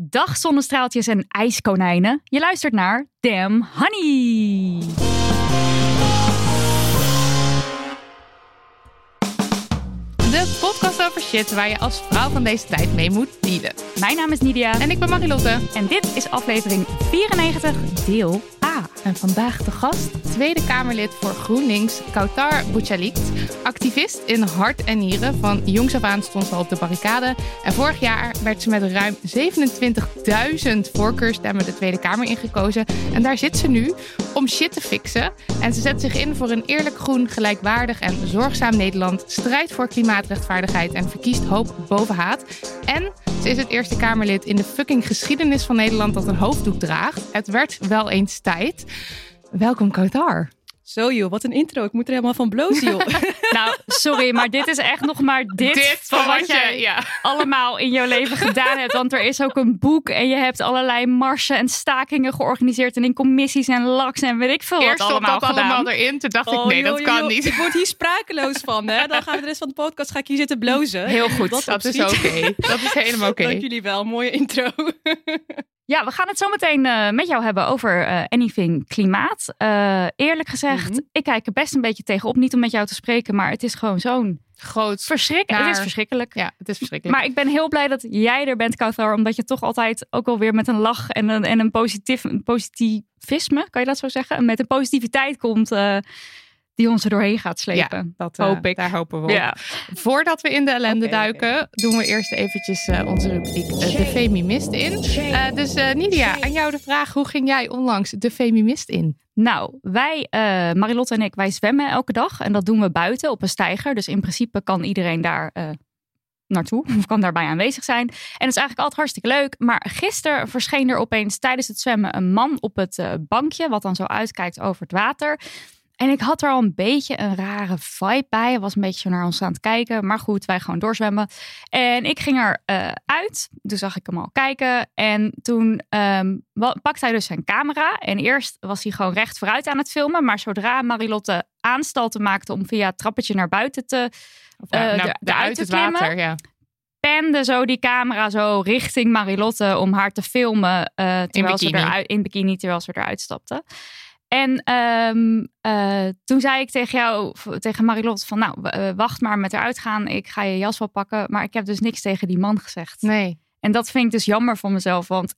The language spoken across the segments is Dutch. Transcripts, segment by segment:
Dag zonnestraaltjes en ijskonijnen. Je luistert naar Damn Honey. De podcast over shit waar je als vrouw van deze tijd mee moet dealen. Mijn naam is Nidia En ik ben Marilotte. en dit is aflevering 94, deel En vandaag de gast, Tweede Kamerlid voor GroenLinks, Kautar Bouchalikt. Activist in hart en nieren. Van jongs af aan stond ze al op de barricade. En vorig jaar werd ze met ruim 27.000 voorkeurstemmen de Tweede Kamer ingekozen. En daar zit ze nu om shit te fixen. En ze zet zich in voor een eerlijk groen, gelijkwaardig en zorgzaam Nederland. Strijdt voor klimaatrechtvaardigheid en verkiest hoop boven haat. En is het eerste Kamerlid in de fucking geschiedenis van Nederland dat een hoofddoek draagt. Het werd wel eens tijd. Welkom, Kautar. Zo joh, wat een intro. Ik moet er helemaal van blozen joh. Nou, sorry, maar dit is echt nog maar dit, van wat jij ja. allemaal in jouw leven gedaan hebt. Want er is ook een boek en je hebt allerlei marsen en stakingen georganiseerd. En in commissies en laks en weet ik veel Eerst wat stond allemaal dat gedaan. allemaal erin. Toen dacht ik, Oh, nee, joh, dat kan joh, niet. Ik word hier sprakeloos van. Hè? Dan gaan we de rest van de podcast ga ik hier zitten blozen. Heel goed, Dat, Dat is oké. Dat is helemaal oké. Dank jullie wel. Mooie intro. Ja, we gaan het zo meteen eh, met jou hebben over eh, anything klimaat. Eh, eerlijk gezegd, Mhm. ik kijk er best een beetje tegenop. Niet om met jou te spreken, maar het is gewoon zo'n Groot. verschrikkelijk. Het is verschrikkelijk. Ja, het is verschrikkelijk. Maar ik ben heel blij dat jij er bent, Kautar. Omdat je toch altijd ook wel weer met een lach en een, en een, positief, een positivisme, kan je dat zo zeggen? Met een positiviteit komt die ons er doorheen gaat slepen. dat eh, hoop ik. Daar hopen we op. Ja. Voordat we in de ellende duiken, doen we eerst eventjes eh, onze rubriek eh, De Femimist in. Eh, dus eh, Nidia, aan jou de vraag. Hoe ging jij onlangs De Femimist in? Nou, wij, eh Marilotte en ik, wij zwemmen elke dag. En dat doen we buiten op een steiger. Dus in principe kan iedereen daar eh, naartoe. Of kan daarbij aanwezig zijn. En dat is eigenlijk altijd hartstikke leuk. Maar gisteren verscheen er opeens tijdens het zwemmen een man op het eh, bankje. Wat dan zo uitkijkt over het water. En ik had er al een beetje een rare vibe bij. Hij was een beetje zo naar ons aan het kijken. Maar goed, wij gewoon doorzwemmen. En ik ging er eh, uit. Toen zag ik hem al kijken. En toen ehm, pakte hij dus zijn camera. En eerst was hij gewoon recht vooruit aan het filmen. Maar zodra Marilotte aanstalten maakte om via het trappetje naar buiten te Of, Eh, nou, de- de uit te het water, ja. pende zo die camera zo richting Marilotte om haar te filmen. eh, terwijl ze bikini. eruit, in bikini terwijl ze eruit stapte. En ehm, eh, toen zei ik tegen jou, tegen Marilotte van nou, eh, wacht maar met eruit gaan. Ik ga je jas wel pakken. Maar ik heb dus niks tegen die man gezegd. Nee. En dat vind ik dus jammer van mezelf. Want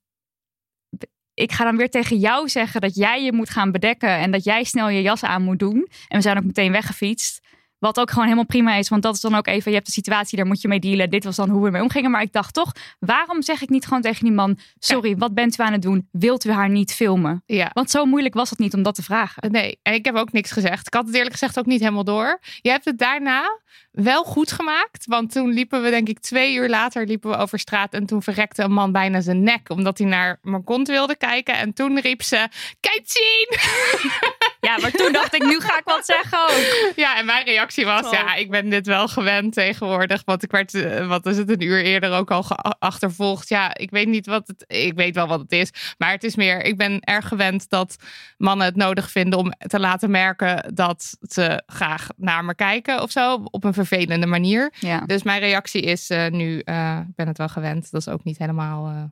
ik ga dan weer tegen jou zeggen dat jij je moet gaan bedekken. En dat jij snel je jas aan moet doen. En we zijn ook meteen weggefietst. Wat ook gewoon helemaal prima is. Want dat is dan ook even, je hebt de situatie, daar moet je mee dealen. Dit was dan hoe we ermee omgingen. Maar ik dacht toch, waarom zeg ik niet gewoon tegen die man... Sorry, wat bent u aan het doen? Wilt u haar niet filmen? Ja. Want zo moeilijk was het niet om dat te vragen. Nee, en ik heb ook niks gezegd. Ik had het eerlijk gezegd ook niet helemaal door. Je hebt het daarna wel goed gemaakt. Want toen liepen we, denk ik, twee uur later liepen we over straat. En toen verrekte een man bijna zijn nek. Omdat hij naar mijn kont wilde kijken. En toen riep ze, kijk zien! Ja, maar toen dacht ik, nu ga ik wat zeggen ook. Ja, en mijn reactie was, Oh. ja, ik ben dit wel gewend tegenwoordig. Want ik werd, eh, wat is het, een uur eerder ook al geachtervolgd. Ja, ik weet niet wat het, ik weet wel wat het is. Maar het is meer, ik ben erg gewend dat mannen het nodig vinden om te laten merken dat ze graag naar me kijken of zo. Op een vervelende manier. Ja. Dus mijn reactie is eh, nu, eh, ik ben het wel gewend. Dat is ook niet helemaal eh,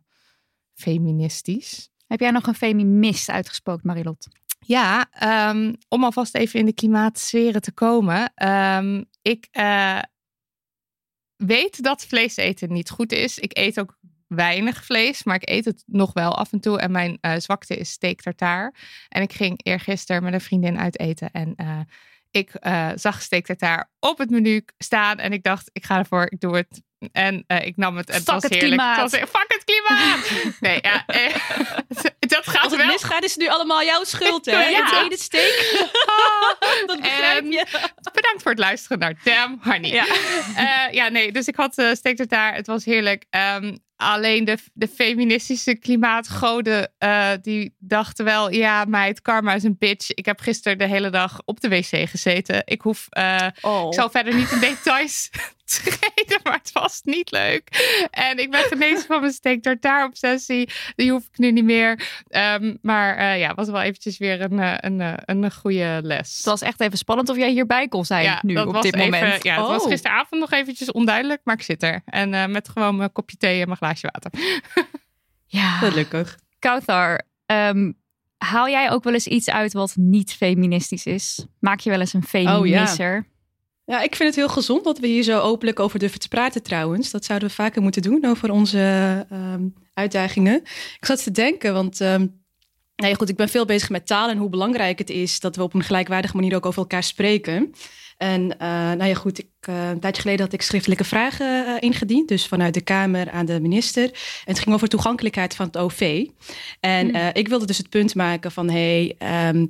feministisch. Heb jij nog een feminist uitgesproken, Marilot? Ja, ehm, om alvast even in de klimaatsferen te komen. Ehm, ik, weet dat vlees eten niet goed is. Ik eet ook weinig vlees, maar ik eet het nog wel af en toe. En mijn uh, zwakte is steak tartaar. En ik ging eergisteren met een vriendin uit eten en uh, ik uh, zag steak tartaar op het menu staan en ik dacht, ik ga ervoor, ik doe het. En ik nam het en het was het heerlijk. Klimaat. Het was, fuck het klimaat! nee, ja, dat gaat Als het wel. misgaat is het nu allemaal jouw schuld, hè? Ja. Het steak. dat begrijp En je. Bedankt voor het luisteren naar Damn Honey. Ja. Ja, ja nee, dus ik had uh, steak tartaar. Het was heerlijk. Um, alleen de, de feministische klimaatgoden, uh, die dachten wel... Ja, meid, karma is een bitch. Ik heb gisteren de hele dag op de wc gezeten. Ik hoef... Uh, oh. Ik zal verder niet in details treden, maar het was niet leuk. En ik ben genezen van mijn steak tartaar obsessie. Die hoef ik nu niet meer. Um, maar uh, ja, was wel eventjes weer een, uh, een, een, een goede les. Het was echt even spannend of jij hierbij kon zijn ja, nu op dit even, moment. Ja, het Oh. was gisteravond nog eventjes onduidelijk, maar ik zit er. En uh, met gewoon mijn kopje thee en mijn glaasje water. ja, Gelukkig. Kauthar, um, haal jij ook wel eens iets uit wat niet feministisch is? Maak je wel eens een feminisser? Oh, ja. Ja, ik vind het heel gezond dat we hier zo openlijk over durven te praten trouwens. Dat zouden we vaker moeten doen over onze um, uitdagingen. Ik zat te denken, want um, nee, goed, ik ben veel bezig met taal en hoe belangrijk het is dat we op een gelijkwaardige manier ook over elkaar spreken. En uh, nou ja, goed, ik, uh, een tijdje geleden had ik schriftelijke vragen uh, ingediend. Dus vanuit de Kamer aan de minister. En het ging over toegankelijkheid van het OV. En mm. ik wilde dus het punt maken van... hé, hey, um,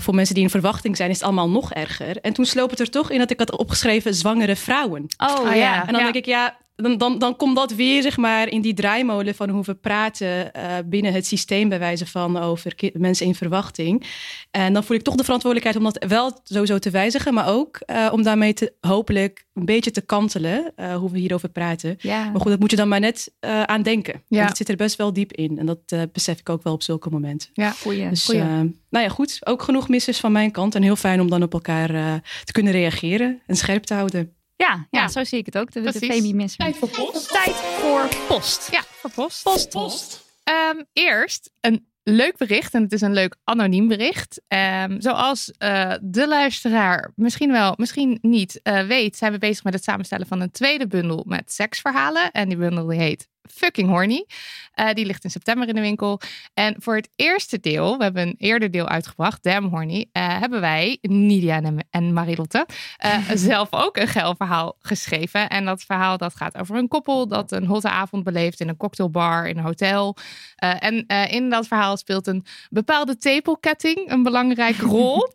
voor mensen die in verwachting zijn is het allemaal nog erger. En toen sloop het er toch in dat ik had opgeschreven zwangere vrouwen. Oh ah, ja. En dan ja. denk ik, ja, dan, dan, dan komt dat weer zeg maar, in die draaimolen van hoe we praten uh, binnen het systeem, bij wijze van over mensen in verwachting. En dan voel ik toch de verantwoordelijkheid om dat wel sowieso te wijzigen, maar ook uh, om daarmee te, hopelijk een beetje te kantelen, uh, hoe we hierover praten. Ja. Maar goed, dat moet je dan maar net aan denken. Ja. Want het zit er best wel diep in. En dat besef ik ook wel op zulke momenten. Ja, goeie. Dus, goeie. nou ja, goed. Ook genoeg missers van mijn kant. En heel fijn om dan op elkaar te kunnen reageren en scherp te houden. Ja, ja, ja, zo zie ik het ook. De, de feminisme. Tijd voor post. Tijd voor post. Ja, voor post. Post. post. Um, eerst een leuk bericht. En het is een leuk anoniem bericht. Um, zoals uh, de luisteraar misschien wel, misschien niet uh, weet, zijn we bezig met het samenstellen van een tweede bundel met seksverhalen. En die bundel die heet Fucking Horny. Uh, die ligt in september in de winkel. En voor het eerste deel, we hebben een eerder deel uitgebracht, Damn Horny, uh, hebben wij, Nidia en, Marilotte, uh, zelf ook een geil verhaal geschreven. En dat verhaal dat gaat over een koppel dat een hotte avond beleeft in een cocktailbar in een hotel. En in dat verhaal speelt een bepaalde tepelketting een belangrijke rol.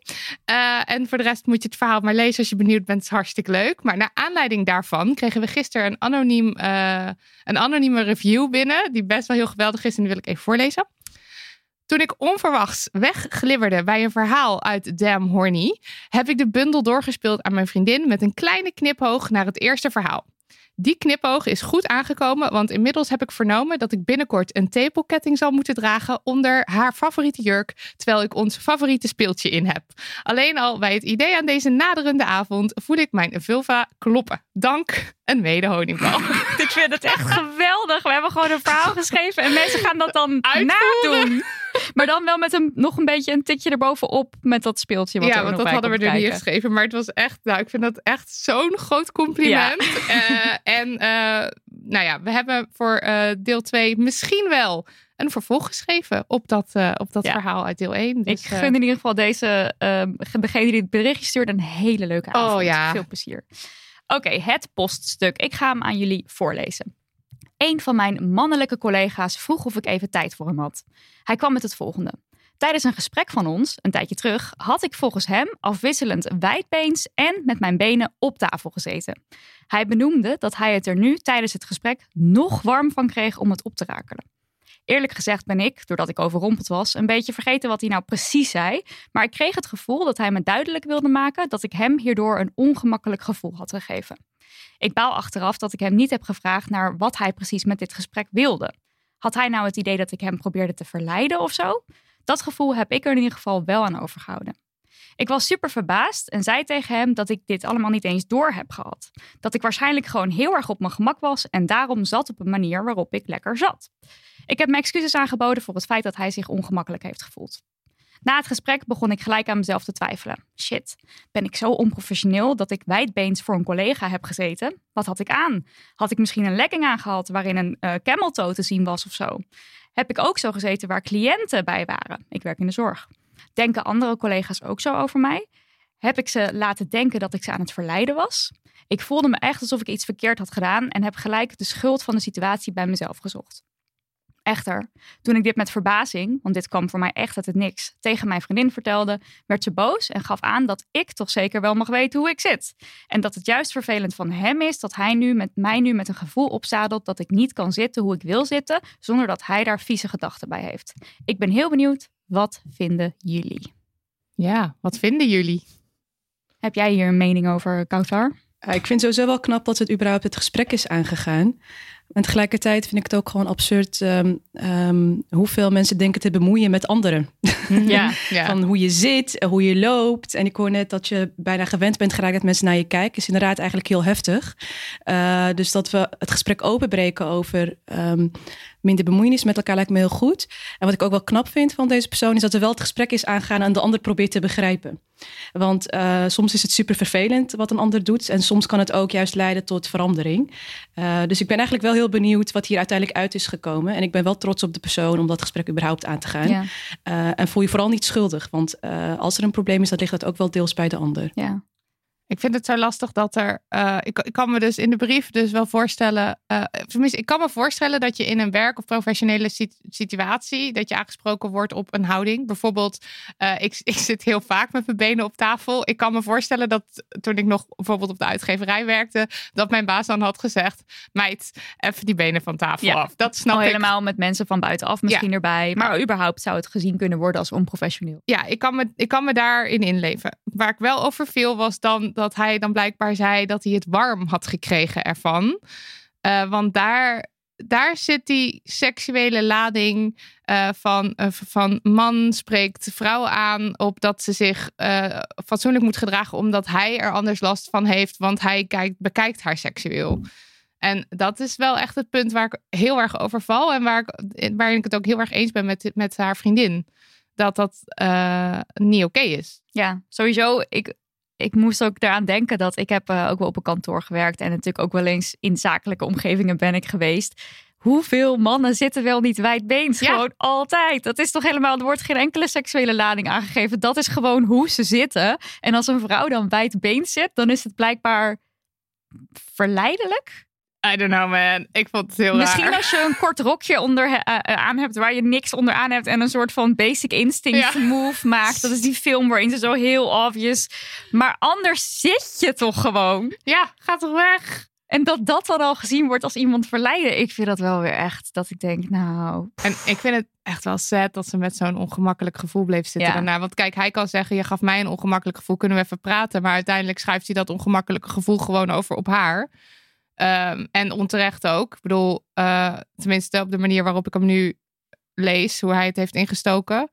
en voor de rest moet je het verhaal maar lezen als je benieuwd bent. Het is hartstikke leuk. Maar naar aanleiding daarvan kregen we gisteren een anoniem, een anonieme review binnen, die best wel heel geweldig is en die wil ik even voorlezen. Toen ik onverwachts wegglibberde bij een verhaal uit Damn Horny, heb ik de bundel doorgespeeld aan mijn vriendin met een kleine kniphoog naar het eerste verhaal. Die knipoog is goed aangekomen, want inmiddels heb ik vernomen dat ik binnenkort een tepelketting zal moeten dragen onder haar favoriete jurk, terwijl ik ons favoriete speeltje in heb. Alleen al bij het idee aan deze naderende avond voel ik mijn vulva kloppen. Dank een mede honingbal. ik vind het echt geweldig. We hebben gewoon een verhaal geschreven en mensen gaan dat dan Uitvoeren. nadoen. Maar dan wel met een, nog een beetje een tikje erbovenop met dat speeltje. Wat ja, want dat hadden we er niet geschreven. Maar het was echt, nou, ik vind dat echt zo'n groot compliment. Ja. Uh, en uh, nou ja, we hebben voor uh, deel 2 misschien wel een vervolg geschreven op dat, uh, op dat Ja. verhaal uit deel 1. Dus, ik gun in ieder geval deze, uh, degene die het berichtje stuurde, een hele leuke avond. Oh ja. Veel plezier. Oké, okay, het poststuk. Ik ga hem aan jullie voorlezen. Een van mijn mannelijke collega's vroeg of ik even tijd voor hem had. Hij kwam met het volgende. Tijdens een gesprek van ons, een tijdje terug, had ik volgens hem afwisselend wijdbeens en met mijn benen op tafel gezeten. Hij benoemde dat hij het er nu tijdens het gesprek nog warm van kreeg om het op te rakelen. Eerlijk gezegd ben ik, doordat ik overrompeld was, een beetje vergeten wat hij nou precies zei. Maar ik kreeg het gevoel dat hij me duidelijk wilde maken dat ik hem hierdoor een ongemakkelijk gevoel had gegeven. Ik baal achteraf dat ik hem niet heb gevraagd naar wat hij precies met dit gesprek wilde. Had hij nou het idee dat ik hem probeerde te verleiden of zo? Dat gevoel heb ik er in ieder geval wel aan overgehouden. Ik was super verbaasd en zei tegen hem dat ik dit allemaal niet eens door heb gehad. Dat ik waarschijnlijk gewoon heel erg op mijn gemak was en daarom zat op een manier waarop ik lekker zat. Ik heb mijn excuses aangeboden voor het feit dat hij zich ongemakkelijk heeft gevoeld. Na het gesprek begon ik gelijk aan mezelf te twijfelen. Shit, ben ik zo onprofessioneel dat ik wijdbeens voor een collega heb gezeten? Wat had ik aan? Had ik misschien een legging aangehad waarin een uh, camel toe te zien was of zo? Heb ik ook zo gezeten waar cliënten bij waren? Ik werk in de zorg. Denken andere collega's ook zo over mij? Heb ik ze laten denken dat ik ze aan het verleiden was? Ik voelde me echt alsof ik iets verkeerd had gedaan en heb gelijk de schuld van de situatie bij mezelf gezocht. Echter, toen ik dit met verbazing, want dit kwam voor mij echt uit het niks, tegen mijn vriendin vertelde, werd ze boos en gaf aan dat ik toch zeker wel mag weten hoe ik zit. En dat het juist vervelend van hem is dat hij nu met mij nu met een gevoel opzadelt dat ik niet kan zitten hoe ik wil zitten, zonder dat hij daar vieze gedachten bij heeft. Ik ben heel benieuwd, wat vinden jullie? Ja, wat vinden jullie? Heb jij hier een mening over, Kautar? Uh, ik vind sowieso wel knap dat het überhaupt het gesprek is aangegaan. En tegelijkertijd vind ik het ook gewoon absurd um, um, hoeveel mensen denken te bemoeien met anderen. Ja, ja. Van hoe je zit, hoe je loopt. En ik hoor net dat je bijna gewend bent geraakt dat mensen naar je kijken. Is inderdaad eigenlijk heel heftig. Uh, dus dat we het gesprek openbreken over um, minder bemoeienis met elkaar lijkt me heel goed. En wat ik ook wel knap vind van deze persoon is dat er wel het gesprek is aangaan en de ander probeert te begrijpen. Want uh, soms is het super vervelend wat een ander doet. En soms kan het ook juist leiden tot verandering. Uh, dus ik ben eigenlijk wel heel benieuwd wat hier uiteindelijk uit is gekomen. En ik ben wel trots op de persoon om dat gesprek überhaupt aan te gaan. Ja. Uh, en voel je vooral niet schuldig. Want als er een probleem is, dan ligt dat ook wel deels bij de ander. Ja. Ik vind het zo lastig dat er. Uh, ik, ik, kan me dus in de brief dus wel voorstellen. Uh, tenminste, ik kan me voorstellen dat je in een werk- of professionele situatie. dat je aangesproken wordt op een houding. Bijvoorbeeld, uh, ik, ik zit heel vaak met mijn benen op tafel. Ik kan me voorstellen dat toen ik nog bijvoorbeeld op de uitgeverij werkte. dat mijn baas dan had gezegd: Meid, even die benen van tafel ja. af. Dat snap Al ik. helemaal met mensen van buitenaf misschien ja. erbij. Maar überhaupt zou het gezien kunnen worden als onprofessioneel. Ja, ik kan me, ik kan me daarin inleven. Waar ik wel over viel was dan dat hij dan blijkbaar zei dat hij het warm had gekregen ervan. Uh, want daar, daar zit die seksuele lading uh, van, uh, van man spreekt vrouw aan op dat ze zich fatsoenlijk moet gedragen omdat hij er anders last van heeft, want hij kijkt, bekijkt haar seksueel. En dat is wel echt het punt waar ik heel erg over val en waar ik, waarin ik het ook heel erg eens ben met, met haar vriendin. Dat dat niet oké is. Ja, sowieso. Ik, ik moest ook eraan denken dat ik heb uh, ook wel op een kantoor gewerkt en natuurlijk ook wel eens in zakelijke omgevingen ben ik geweest. Hoeveel mannen zitten wel niet wijdbeens? Ja. Gewoon altijd. Dat is toch helemaal, er wordt geen enkele seksuele lading aangegeven. Dat is gewoon hoe ze zitten. En als een vrouw dan wijdbeens zit, dan is het blijkbaar verleidelijk. I don't know, man. Ik vond het heel Misschien raar. als je een kort rokje onder, uh, aan hebt waar je niks onder aan hebt en een soort van basic instinct ja. move maakt. Dat is die film waarin ze zo heel obvious. Maar anders zit je toch gewoon. Ja, ga toch weg. En dat dat dan al gezien wordt als iemand verleiden. Ik vind dat wel weer echt dat ik denk, nou. En ik vind het echt wel sad dat ze met zo'n ongemakkelijk gevoel bleef zitten Ja. daarna. Want kijk, hij kan zeggen, je gaf mij een ongemakkelijk gevoel, kunnen we even praten. Maar uiteindelijk schuift hij dat ongemakkelijke gevoel gewoon over op haar. Um, en onterecht ook. Ik bedoel, uh, tenminste op de manier waarop ik hem nu lees, hoe hij het heeft ingestoken.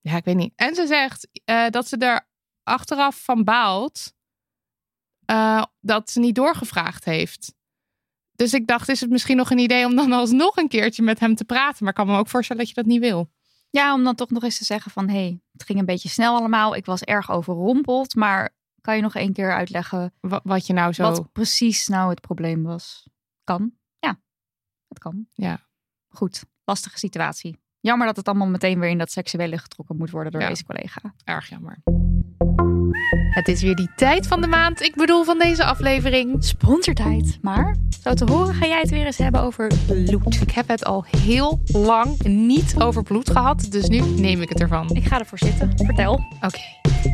Ja, ik weet niet. En ze zegt uh, dat ze er achteraf van baalt uh, dat ze niet doorgevraagd heeft. Dus ik dacht, is het misschien nog een idee om dan alsnog een keertje met hem te praten? Maar ik kan me ook voorstellen dat je dat niet wil. Ja, om dan toch nog eens te zeggen van, hé, hey, het ging een beetje snel allemaal. Ik was erg overrompeld, maar kan je nog één keer uitleggen wat, wat je nou zo. Wat precies nou het probleem was? Kan. Ja, het kan. Ja. Goed, lastige situatie. Jammer dat het allemaal meteen weer in dat seksuele getrokken moet worden door Ja. deze collega. Erg jammer. Het is weer die tijd van de maand. Ik bedoel van deze aflevering. Sponsortijd. Maar zo te horen ga jij het weer eens hebben over bloed. Ik heb het al heel lang niet over bloed gehad. Dus nu neem ik het ervan. Ik ga ervoor zitten. Vertel. Oké.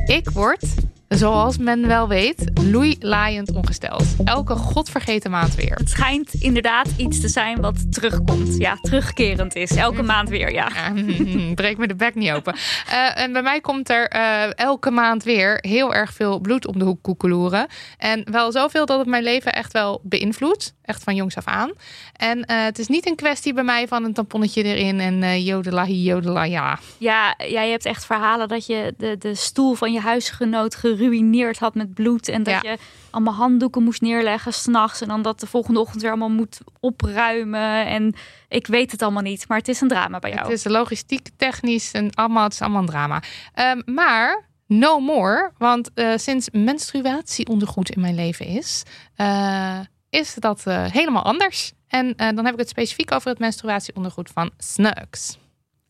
Ik word, zoals men wel weet, loeilaaiend ongesteld. Elke godvergeten maand weer. Het schijnt inderdaad iets te zijn wat terugkomt. Ja, terugkerend is. Elke maand weer, ja. Ja, breek me de bek niet open. Uh, en bij mij komt er uh, elke maand weer heel erg veel bloed om de hoek koekeloeren. En wel zoveel dat het mijn leven echt wel beïnvloedt. Echt van jongs af aan. En uh, het is niet een kwestie bij mij van een tamponnetje erin en uh, jodela hi, jodela ja. Ja, jij hebt echt verhalen dat je de, de stoel van je huisgenoot geruineerd had met bloed. En dat Ja. je allemaal handdoeken moest neerleggen s'nachts. En dan dat de volgende ochtend weer allemaal moet opruimen. En ik weet het allemaal niet, maar het is een drama bij jou. Het is logistiek, technisch en allemaal, het is allemaal een drama. Ehm, maar no more, want eh, sinds menstruatieondergoed in mijn leven is, eh, is dat eh, helemaal anders. En eh, dan heb ik het specifiek over het menstruatieondergoed van Snuggs.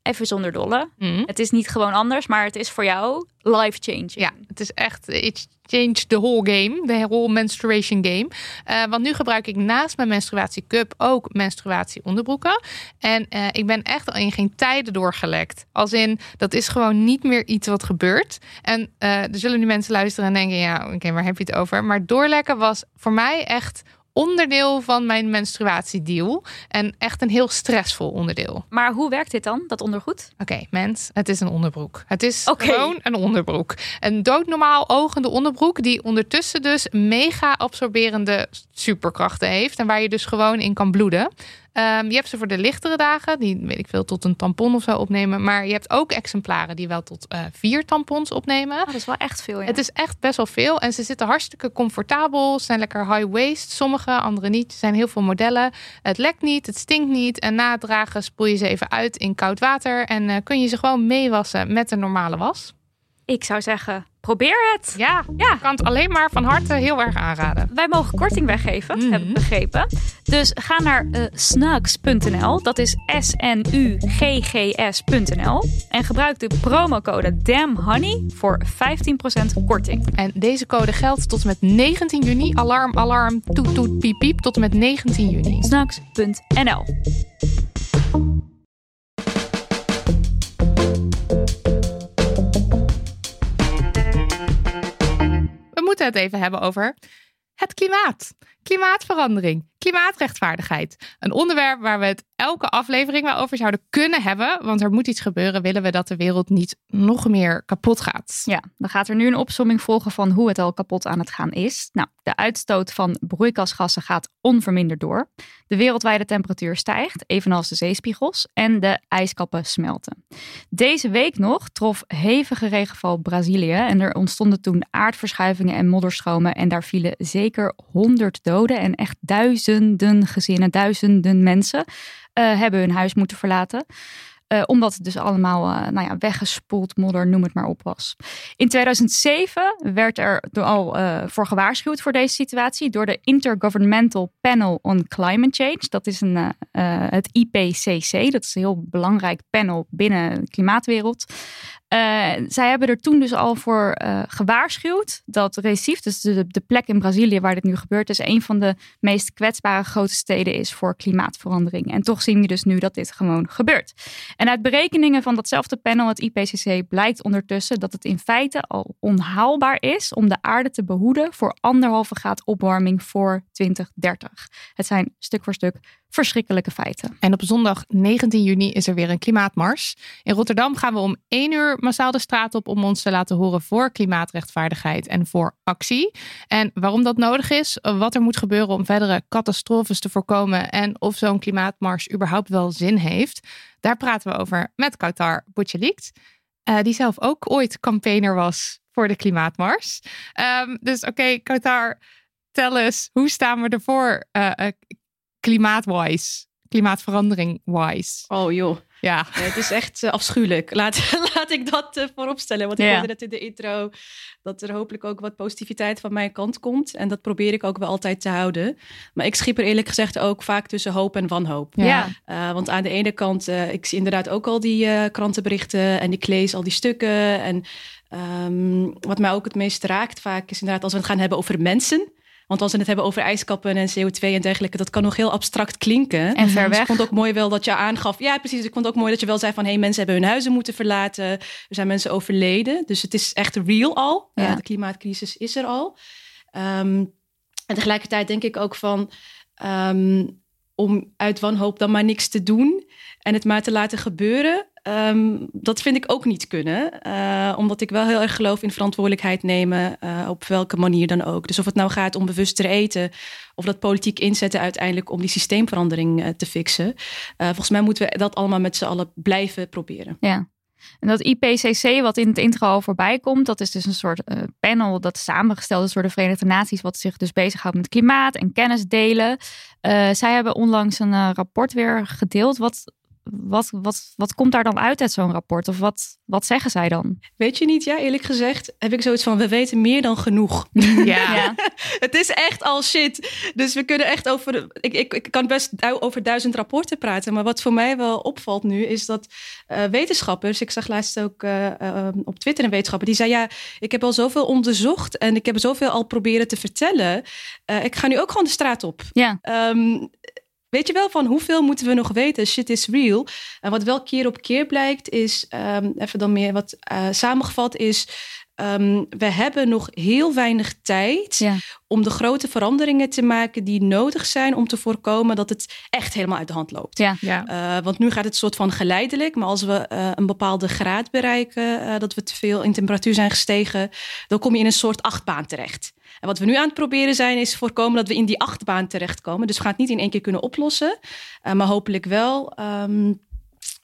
Even zonder dolle. Mhm. Het is niet gewoon anders, maar het is voor jou life-changing. Ja, het is echt, it changed the whole game, de whole menstruation game. Eh, want nu gebruik ik naast mijn menstruatiecup ook menstruatieonderbroeken. En ik ben echt al in geen tijden doorgelekt. Als in, dat is gewoon niet meer iets wat gebeurt. En er zullen nu mensen luisteren en denken, ja, oké, waar heb je het over? Maar doorlekken was voor mij echt onderdeel van mijn menstruatiedeal. En echt een heel stressvol onderdeel. Maar hoe werkt dit dan, dat ondergoed? Oké, mens, het is een onderbroek. Het is gewoon een onderbroek. Een doodnormaal ogende onderbroek die ondertussen dus mega absorberende superkrachten heeft en waar je dus gewoon in kan bloeden. Ehm, je hebt ze voor de lichtere dagen, die weet ik veel tot een tampon of zo opnemen, maar je hebt ook exemplaren die wel tot eh, vier tampons opnemen. Oh, dat is wel echt veel, ja. Het is echt best wel veel en ze zitten hartstikke comfortabel. Ze zijn lekker high waist, sommige, andere niet. Er zijn heel veel modellen. Het lekt niet, het stinkt niet en na het dragen spoel je ze even uit in koud water en eh, kun je ze gewoon meewassen met een normale was. Ik zou zeggen, probeer het. Ja, Ja. ik kan het alleen maar van harte heel erg aanraden. Wij mogen korting weggeven, Mhm. heb ik begrepen. Dus ga naar eh, snugs.nl, dat is S-N-U-G-G-S.nl. En gebruik de promocode DAMNHONEY voor 15% korting. En deze code geldt tot en met 19 juni. Alarm, alarm, toet, toet, piep, piep. Tot en met 19 juni. Snugs.nl. moeten het even hebben over het klimaat. Klimaatverandering, klimaatrechtvaardigheid. Een onderwerp waar we het elke aflevering wel over zouden kunnen hebben. Want er moet iets gebeuren, willen we dat de wereld niet nog meer kapot gaat. Ja, dan gaat er nu een opsomming volgen van hoe het al kapot aan het gaan is. Nou, de uitstoot van broeikasgassen gaat onverminderd door. De wereldwijde temperatuur stijgt, evenals de zeespiegels, en de ijskappen smelten. Deze week nog trof hevige regenval Brazilië en er ontstonden toen aardverschuivingen en modderstromen en daar vielen zeker 100 doden en echt duizenden gezinnen, duizenden mensen eh, hebben hun huis moeten verlaten. Eh, omdat het dus allemaal eh, nou ja, weggespoeld, modder, noem het maar op was. In 2007 werd er al eh, voor gewaarschuwd voor deze situatie door de Intergovernmental Panel on Climate Change. Dat is een, het IPCC. Dat is een heel belangrijk panel binnen de klimaatwereld. Eh, zij hebben er toen dus al voor eh, gewaarschuwd dat Recife, dus de, de plek in Brazilië waar dit nu gebeurt, is een van de meest kwetsbare grote steden is voor klimaatverandering. En toch zien we dus nu dat dit gewoon gebeurt. En uit berekeningen van datzelfde panel, het IPCC, blijkt ondertussen dat het in feite al onhaalbaar is om de aarde te behoeden voor anderhalve graad opwarming voor 2030. Het zijn stuk voor stuk verschrikkelijke feiten. En op zondag 19 juni is er weer een klimaatmars. In Rotterdam gaan we om 1 uur massaal de straat op om ons te laten horen voor klimaatrechtvaardigheid en voor actie. En waarom dat nodig is, wat er moet gebeuren om verdere catastrofes te voorkomen en of zo'n klimaatmars überhaupt wel zin heeft. Daar praten we over met Kautar Butchelikt, eh, die zelf ook ooit campaigner was voor de klimaatmars. Ehm, dus oké, Kautar, tel eens, hoe staan we ervoor uh, uh, klimaatwise? klimaatverandering-wise. Oh joh. Ja. Nee, het is echt uh, afschuwelijk. Laat, laat ik dat uh, vooropstellen. Want ik Ja. hoorde net in de intro dat er hopelijk ook wat positiviteit van mijn kant komt. En dat probeer ik ook wel altijd te houden. Maar ik schiep er eerlijk gezegd ook vaak tussen hoop en wanhoop. Ja. Uh, want aan de ene kant, uh, ik zie inderdaad ook al die uh, krantenberichten en ik lees al die stukken. En um, wat mij ook het meest raakt vaak is inderdaad als we het gaan hebben over mensen. Want als we het hebben over ijskappen en CO2 en dergelijke, dat kan nog heel abstract klinken. En ver Dus weg. ik vond ook mooi wel dat je aangaf. Ja, precies. Ik vond ook mooi dat je wel zei van hé, hey, mensen hebben hun huizen moeten verlaten. Er zijn mensen overleden. Dus het is echt real al. Ja. Uh, de klimaatcrisis is er al. Um, en tegelijkertijd denk ik ook van um, om uit wanhoop dan maar niks te doen en het maar te laten gebeuren. Um, dat vind ik ook niet kunnen. Uh, omdat ik wel heel erg geloof in verantwoordelijkheid nemen. Uh, op welke manier dan ook. Dus of het nou gaat om bewuster eten. Of dat politiek inzetten uiteindelijk om die systeemverandering uh, te fixen. volgens mij moeten we dat allemaal met z'n allen blijven proberen. Ja. En dat IPCC, wat in het intro al voorbij komt, dat is dus een soort panel dat samengesteld is door de Verenigde Naties, wat zich dus bezighoudt met klimaat en kennis delen. Zij hebben onlangs een rapport weer gedeeld, wat wat, wat, wat komt daar dan uit uit zo'n rapport? Of wat, wat zeggen zij dan? Weet je niet, ja, eerlijk gezegd heb ik zoiets van: we weten meer dan genoeg. Ja. ja. het is echt al shit. Dus we kunnen echt over. Ik, ik, ik kan best over duizend rapporten praten. Maar wat voor mij wel opvalt nu, is dat uh, wetenschappers. Ik zag laatst ook uh, uh, op Twitter een wetenschapper die zei: Ja, ik heb al zoveel onderzocht en ik heb zoveel al proberen te vertellen. ik ga nu ook gewoon de straat op. Ja. Um, Weet je wel van hoeveel moeten we nog weten? Shit is real. En wat wel keer op keer blijkt is, um, even dan meer wat uh, samengevat is, um, we hebben nog heel weinig tijd ja. om de grote veranderingen te maken die nodig zijn om te voorkomen dat het echt helemaal uit de hand loopt. Ja. Ja. Uh, want nu gaat het soort van geleidelijk, maar als we uh, een bepaalde graad bereiken, dat we te veel in temperatuur zijn gestegen, dan kom je in een soort achtbaan terecht. En wat we nu aan het proberen zijn, is voorkomen dat we in die achtbaan terechtkomen. Dus we gaan het niet in één keer kunnen oplossen, uh, maar hopelijk wel um,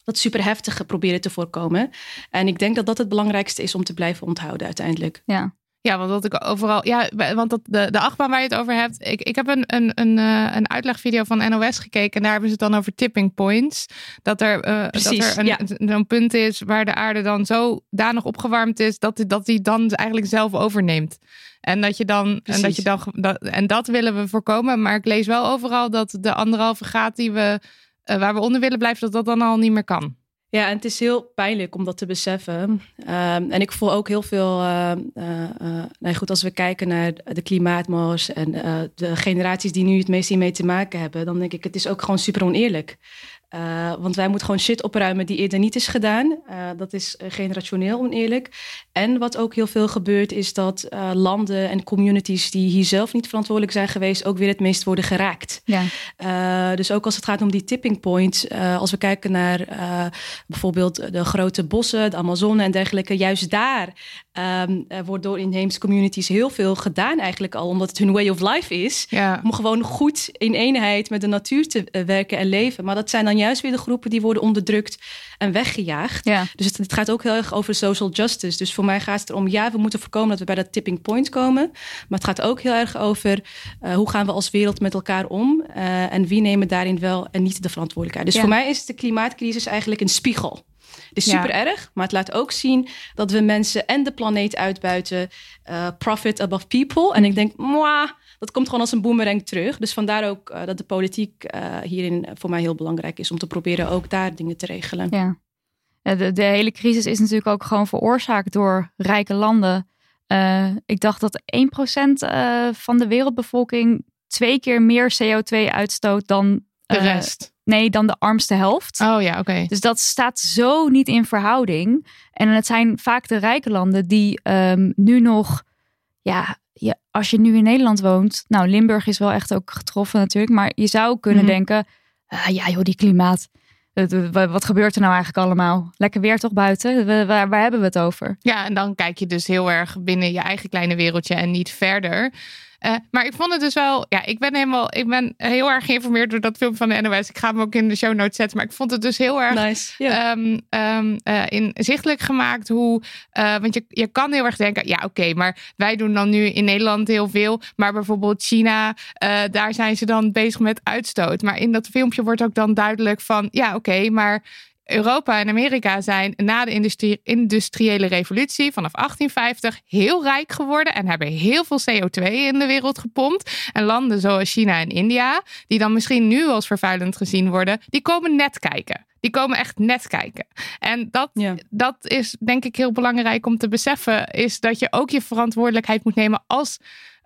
dat superheftige proberen te voorkomen. En ik denk dat dat het belangrijkste is om te blijven onthouden uiteindelijk. Ja. Ja, want dat ik overal. Ja, want dat, de, de achtbaan waar je het over hebt. Ik, ik heb een, een, een, uh, een uitlegvideo van NOS gekeken. En daar hebben ze het dan over tipping points. Dat er, uh, Precies, dat er een, ja. zo'n punt is waar de aarde dan zo danig opgewarmd is. Dat die, dat die dan eigenlijk zelf overneemt. En dat je dan. En dat, je dan dat, en dat willen we voorkomen. Maar ik lees wel overal dat de anderhalve graad die we. Uh, waar we onder willen blijven, dat dat dan al niet meer kan. Ja, en het is heel pijnlijk om dat te beseffen. Um, en ik voel ook heel veel. Uh, uh, uh, nou goed, als we kijken naar de klimaatmars en de generaties die nu het meest hiermee te maken hebben, dan denk ik, het is ook gewoon super oneerlijk. Uh, want wij moeten gewoon shit opruimen die eerder niet is gedaan. Uh, dat is generationeel oneerlijk. En wat ook heel veel gebeurt, is dat uh, landen en communities die hier zelf niet verantwoordelijk zijn geweest, ook weer het meest worden geraakt. Ja. dus ook als het gaat om die tipping points, als we kijken naar bijvoorbeeld de grote bossen, de Amazone en dergelijke, juist daar um, wordt door inheemse communities heel veel gedaan, eigenlijk al, omdat het hun way of life is. Ja. Om gewoon goed in eenheid met de natuur te werken en leven. Maar dat zijn dan juist weer de groepen die worden onderdrukt en weggejaagd. Ja. Dus het, het, gaat ook heel erg over social justice. Dus voor mij gaat het erom, ja, we moeten voorkomen dat we bij dat tipping point komen. Maar het gaat ook heel erg over uh, hoe gaan we als wereld met elkaar om uh, en wie nemen daarin wel en niet de verantwoordelijkheid. Dus Ja. voor mij is de klimaatcrisis eigenlijk een spiegel. Het is Ja. super erg, maar het laat ook zien dat we mensen en de planeet uitbuiten. uh, profit above people. En ik denk, mwah, dat komt gewoon als een boemerang terug. Dus vandaar ook uh, dat de politiek uh, hierin voor mij heel belangrijk is om te proberen ook daar dingen te regelen. Ja. De, de hele crisis is natuurlijk ook gewoon veroorzaakt door rijke landen. Uh, ik dacht dat 1% uh, van de wereldbevolking twee keer meer CO2 uitstoot dan De rest. Nee, dan de armste helft. Oh ja, oké. Dus dat staat zo niet in verhouding. En het zijn vaak de rijke landen die um, nu nog, ja, je, als je nu in Nederland woont, nou Limburg is wel echt ook getroffen natuurlijk, maar je zou kunnen Mhm. denken, ah, ja joh, die klimaat, wat gebeurt er nou eigenlijk allemaal? Lekker weer toch buiten? Waar, waar hebben we het over? Ja, en dan kijk je dus heel erg binnen je eigen kleine wereldje en niet verder. Eh, maar ik vond het dus wel, ja, ik ben helemaal, ik ben heel erg geïnformeerd door dat film van de NOS. Ik ga hem ook in de show notes zetten, maar ik vond het dus heel erg Nice. Um, um, uh, inzichtelijk gemaakt hoe. Uh, want je, je kan heel erg denken: ja, oké, okay, maar wij doen dan nu in Nederland heel veel. Maar bijvoorbeeld China, daar zijn ze dan bezig met uitstoot. Maar in dat filmpje wordt ook dan duidelijk van: ja, oké, okay, maar. Europa en Amerika zijn na de industrie, industriële revolutie vanaf 1850 heel rijk geworden en hebben heel veel CO2 in de wereld gepompt. En landen zoals China en India, die dan misschien nu als vervuilend gezien worden, die komen net kijken. Die komen echt net kijken. En dat, Ja. dat is denk ik heel belangrijk om te beseffen, is dat je ook je verantwoordelijkheid moet nemen als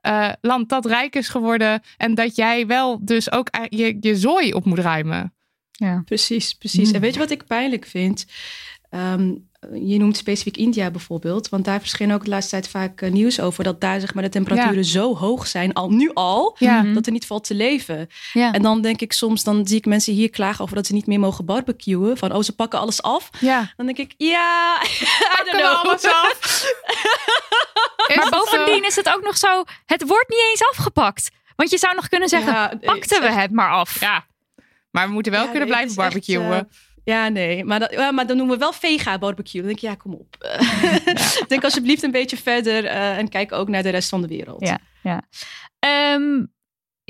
uh, land dat rijk is geworden. En dat jij wel dus ook je, je zooi op moet ruimen. Ja. Precies, precies. Mm. En weet je wat ik pijnlijk vind? Um, je noemt specifiek India bijvoorbeeld, want daar verscheen ook de laatste tijd vaak uh, nieuws over dat daar zeg maar de temperaturen Ja. zo hoog zijn, al nu al, Ja. dat er niet valt te leven. Ja. En dan denk ik soms, dan zie ik mensen hier klagen over dat ze niet meer mogen barbecuen, van oh ze pakken alles af. Ja. Dan denk ik, ja, I Pakken don't we know. alles af? Maar bovendien is het ook nog zo, het wordt niet eens afgepakt. Want je zou nog kunnen zeggen, pakten we het maar af. Ja. Maar we moeten wel Ja, kunnen nee, blijven echt, barbecuen. uh, Ja, nee. Maar, dat, ja, maar dan noemen we wel vega barbecue. Dan denk ik, ja, kom op. denk alsjeblieft een beetje verder uh, en kijk ook naar de rest van de wereld. Ja, ja. Um,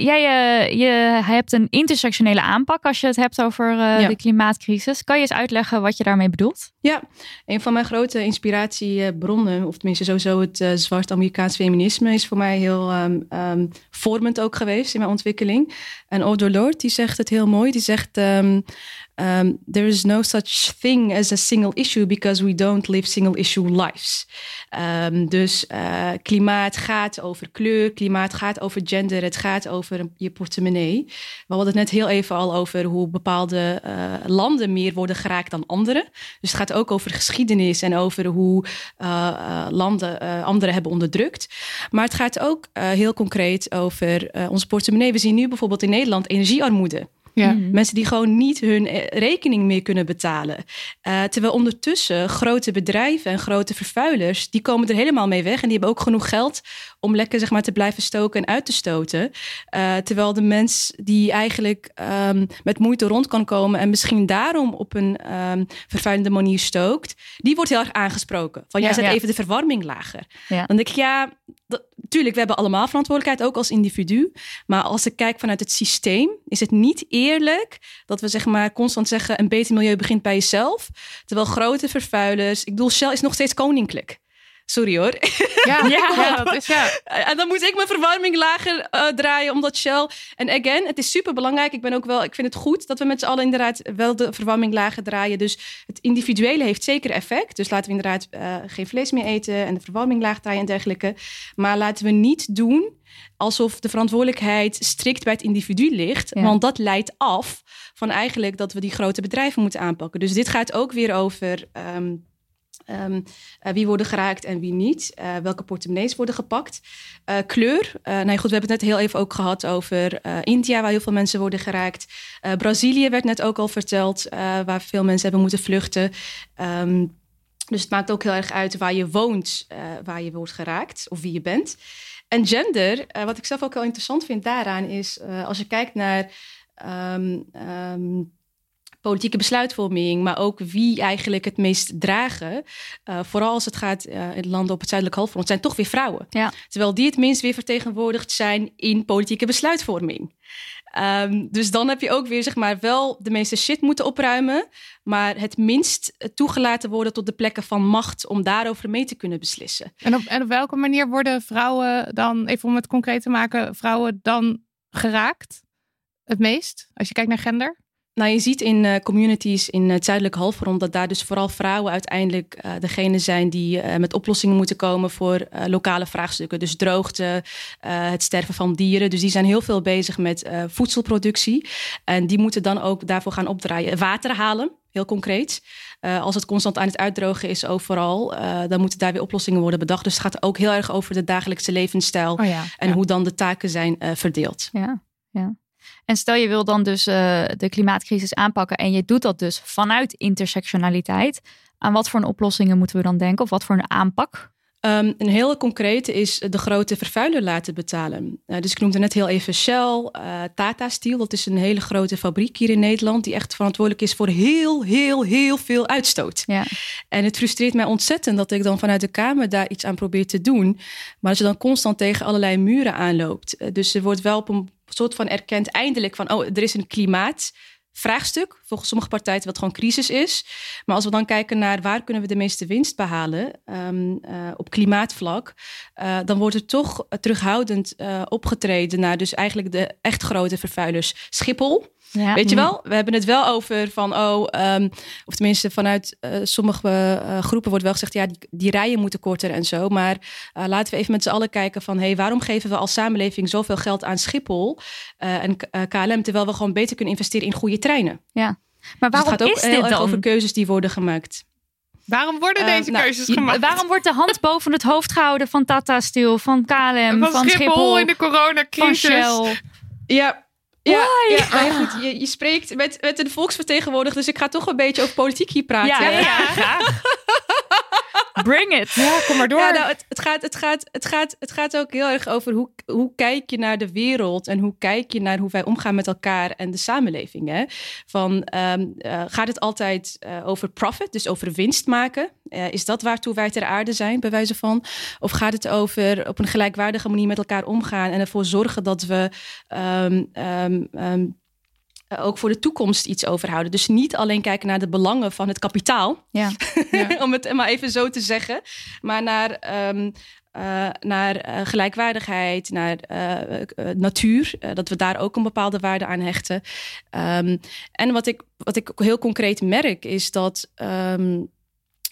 jij uh, je hebt een intersectionele aanpak als je het hebt over uh, ja. de klimaatcrisis. Kan je eens uitleggen wat je daarmee bedoelt? Ja, een van mijn grote inspiratiebronnen, of tenminste sowieso het uh, zwart Amerikaans feminisme, is voor mij heel um, um, vormend ook geweest in mijn ontwikkeling. En Audre Lorde, die zegt het heel mooi. Die zegt, um, Um, there is no such thing as a single issue because we don't live single issue lives. Um, dus uh, klimaat gaat over kleur, klimaat gaat over gender, het gaat over je portemonnee. We hadden het net heel even al over hoe bepaalde uh, landen meer worden geraakt dan andere. Dus het gaat ook over geschiedenis en over hoe uh, landen anderen hebben onderdrukt. Maar het gaat ook heel concreet over ons portemonnee. We zien nu bijvoorbeeld in Nederland energiearmoede. Ja. Mm. Mensen die gewoon niet hun eh, rekening meer kunnen betalen. Uh, terwijl ondertussen grote bedrijven en grote vervuilers, die komen er helemaal mee weg. En die hebben ook genoeg geld om lekker zeg maar, te blijven stoken en uit te stoten. Uh, terwijl de mens die eigenlijk um, met moeite rond kan komen en misschien daarom op een um, vervuilende manier stookt, die wordt heel erg aangesproken. Van ja, jij zet ja. even de verwarming lager. Ja. Dan denk ik, ja, dat, tuurlijk, we hebben allemaal verantwoordelijkheid, ook als individu. Maar als ik kijk vanuit het systeem, is het niet eerlijk dat we zeg maar constant zeggen: een beter milieu begint bij jezelf. Terwijl grote vervuilers, ik bedoel, Shell is nog steeds koninklijk. Sorry hoor. Ja, ja, dat is ja. En dan moet ik mijn verwarming lager uh, draaien, omdat Shell. En again, het is super belangrijk. Ik ben ook wel, ik vind het goed dat we met z'n allen inderdaad wel de verwarming lager draaien. Dus het individuele heeft zeker effect. Dus laten we inderdaad uh, geen vlees meer eten en de verwarming laag draaien en dergelijke. Maar laten we niet doen alsof de verantwoordelijkheid strikt bij het individu ligt. Ja. Want dat leidt af van eigenlijk dat we die grote bedrijven moeten aanpakken. Dus dit gaat ook weer over. Um, Um, uh, wie worden geraakt en wie niet. Uh, welke portemonnees worden gepakt. Uh, kleur. nou ja, goed, we hebben het net heel even ook gehad over India, waar heel veel mensen worden geraakt. Brazilië werd net ook al verteld, waar veel mensen hebben moeten vluchten. Um, dus het maakt ook heel erg uit waar je woont, waar je wordt geraakt of wie je bent. En gender, wat ik zelf ook heel interessant vind daaraan, is als je kijkt naar. Um, politieke besluitvorming, maar ook wie eigenlijk het meest dragen. Uh, vooral als het gaat uh, in landen op het zuidelijk halfrond, zijn toch weer vrouwen. Ja. Terwijl die het minst weer vertegenwoordigd zijn in politieke besluitvorming. Um, dus dan heb je ook weer zeg maar wel de meeste shit moeten opruimen, maar het minst toegelaten worden tot de plekken van macht om daarover mee te kunnen beslissen. En op, en op welke manier worden vrouwen dan, even om het concreet te maken, vrouwen dan geraakt? Het meest, als je kijkt naar gender? Nou, je ziet in uh, communities in het zuidelijke halfrond dat daar dus vooral vrouwen uiteindelijk uh, degene zijn die uh, met oplossingen moeten komen voor lokale vraagstukken. Dus droogte, het sterven van dieren. Dus die zijn heel veel bezig met voedselproductie. En die moeten dan ook daarvoor gaan opdraaien. Water halen, heel concreet. als het constant aan het uitdrogen is overal, dan moeten daar weer oplossingen worden bedacht. Dus het gaat ook heel erg over de dagelijkse levensstijl oh ja, en ja. hoe dan de taken zijn verdeeld. Ja, ja. En stel je wil dan dus uh, de klimaatcrisis aanpakken en je doet dat dus vanuit intersectionaliteit. Aan wat voor een oplossingen moeten we dan denken of wat voor een aanpak? Um, een hele concrete is de grote vervuiler laten betalen. Uh, dus ik noemde net heel even Shell, uh, Tata Steel. Dat is een hele grote fabriek hier in Nederland... die echt verantwoordelijk is voor heel, heel, heel veel uitstoot. Ja. En het frustreert mij ontzettend dat ik dan vanuit de Kamer... daar iets aan probeer te doen. Maar als je dan constant tegen allerlei muren aanloopt. Uh, dus er wordt wel op een soort van erkend eindelijk van... oh, er is een klimaat vraagstuk. Volgens sommige partijen wat gewoon crisis is. Maar als we dan kijken naar waar kunnen we de meeste winst behalen um, uh, op klimaatvlak, uh, dan wordt er toch terughoudend uh, opgetreden naar dus eigenlijk de echt grote vervuilers. Schiphol. Ja. Weet je wel? We hebben het wel over van, oh, um, of tenminste vanuit uh, sommige uh, groepen wordt wel gezegd, ja, die, die, rijen moeten korter en zo. Maar uh, laten we even met z'n allen kijken van, hé, hey, waarom geven we als samenleving zoveel geld aan Schiphol en KLM, terwijl we gewoon beter kunnen investeren in goede treinen? Ja. Maar waarom dus het gaat ook is heel dit erg dan? over keuzes die worden gemaakt. Waarom worden deze uh, nou, keuzes gemaakt? Waarom wordt de hand boven het hoofd gehouden van Tata Steel, van KLM, van, van Schiphol, Schiphol, in de coronacrisis? van Shell? Ja, ja, ja, maar ja, goed, je, je spreekt met, met een volksvertegenwoordiger, dus ik ga toch een beetje over politiek hier praten. Ja, ja, ja. Bring it. Ja, kom maar door. Ja, nou, het, het, gaat, het, gaat, het, gaat, het gaat ook heel erg over hoe, hoe kijk je naar de wereld en hoe kijk je naar hoe wij omgaan met elkaar en de samenleving. Hè? Van, ehm, eh, gaat het altijd eh, over profit, dus over winst maken? Eh, is dat waartoe wij ter aarde zijn, bij wijze van? Of gaat het over op een gelijkwaardige manier met elkaar omgaan en ervoor zorgen dat we ehm, ehm, ehm, eh, ook voor de toekomst iets overhouden? Dus niet alleen kijken naar de belangen van het kapitaal, Ja. om het maar even zo te zeggen, maar naar. ehm, eh, naar eh, gelijkwaardigheid, naar eh, eh, natuur, eh, dat we daar ook een bepaalde waarde aan hechten. Ehm, en wat ik, wat ik ook heel concreet merk, is dat ehm,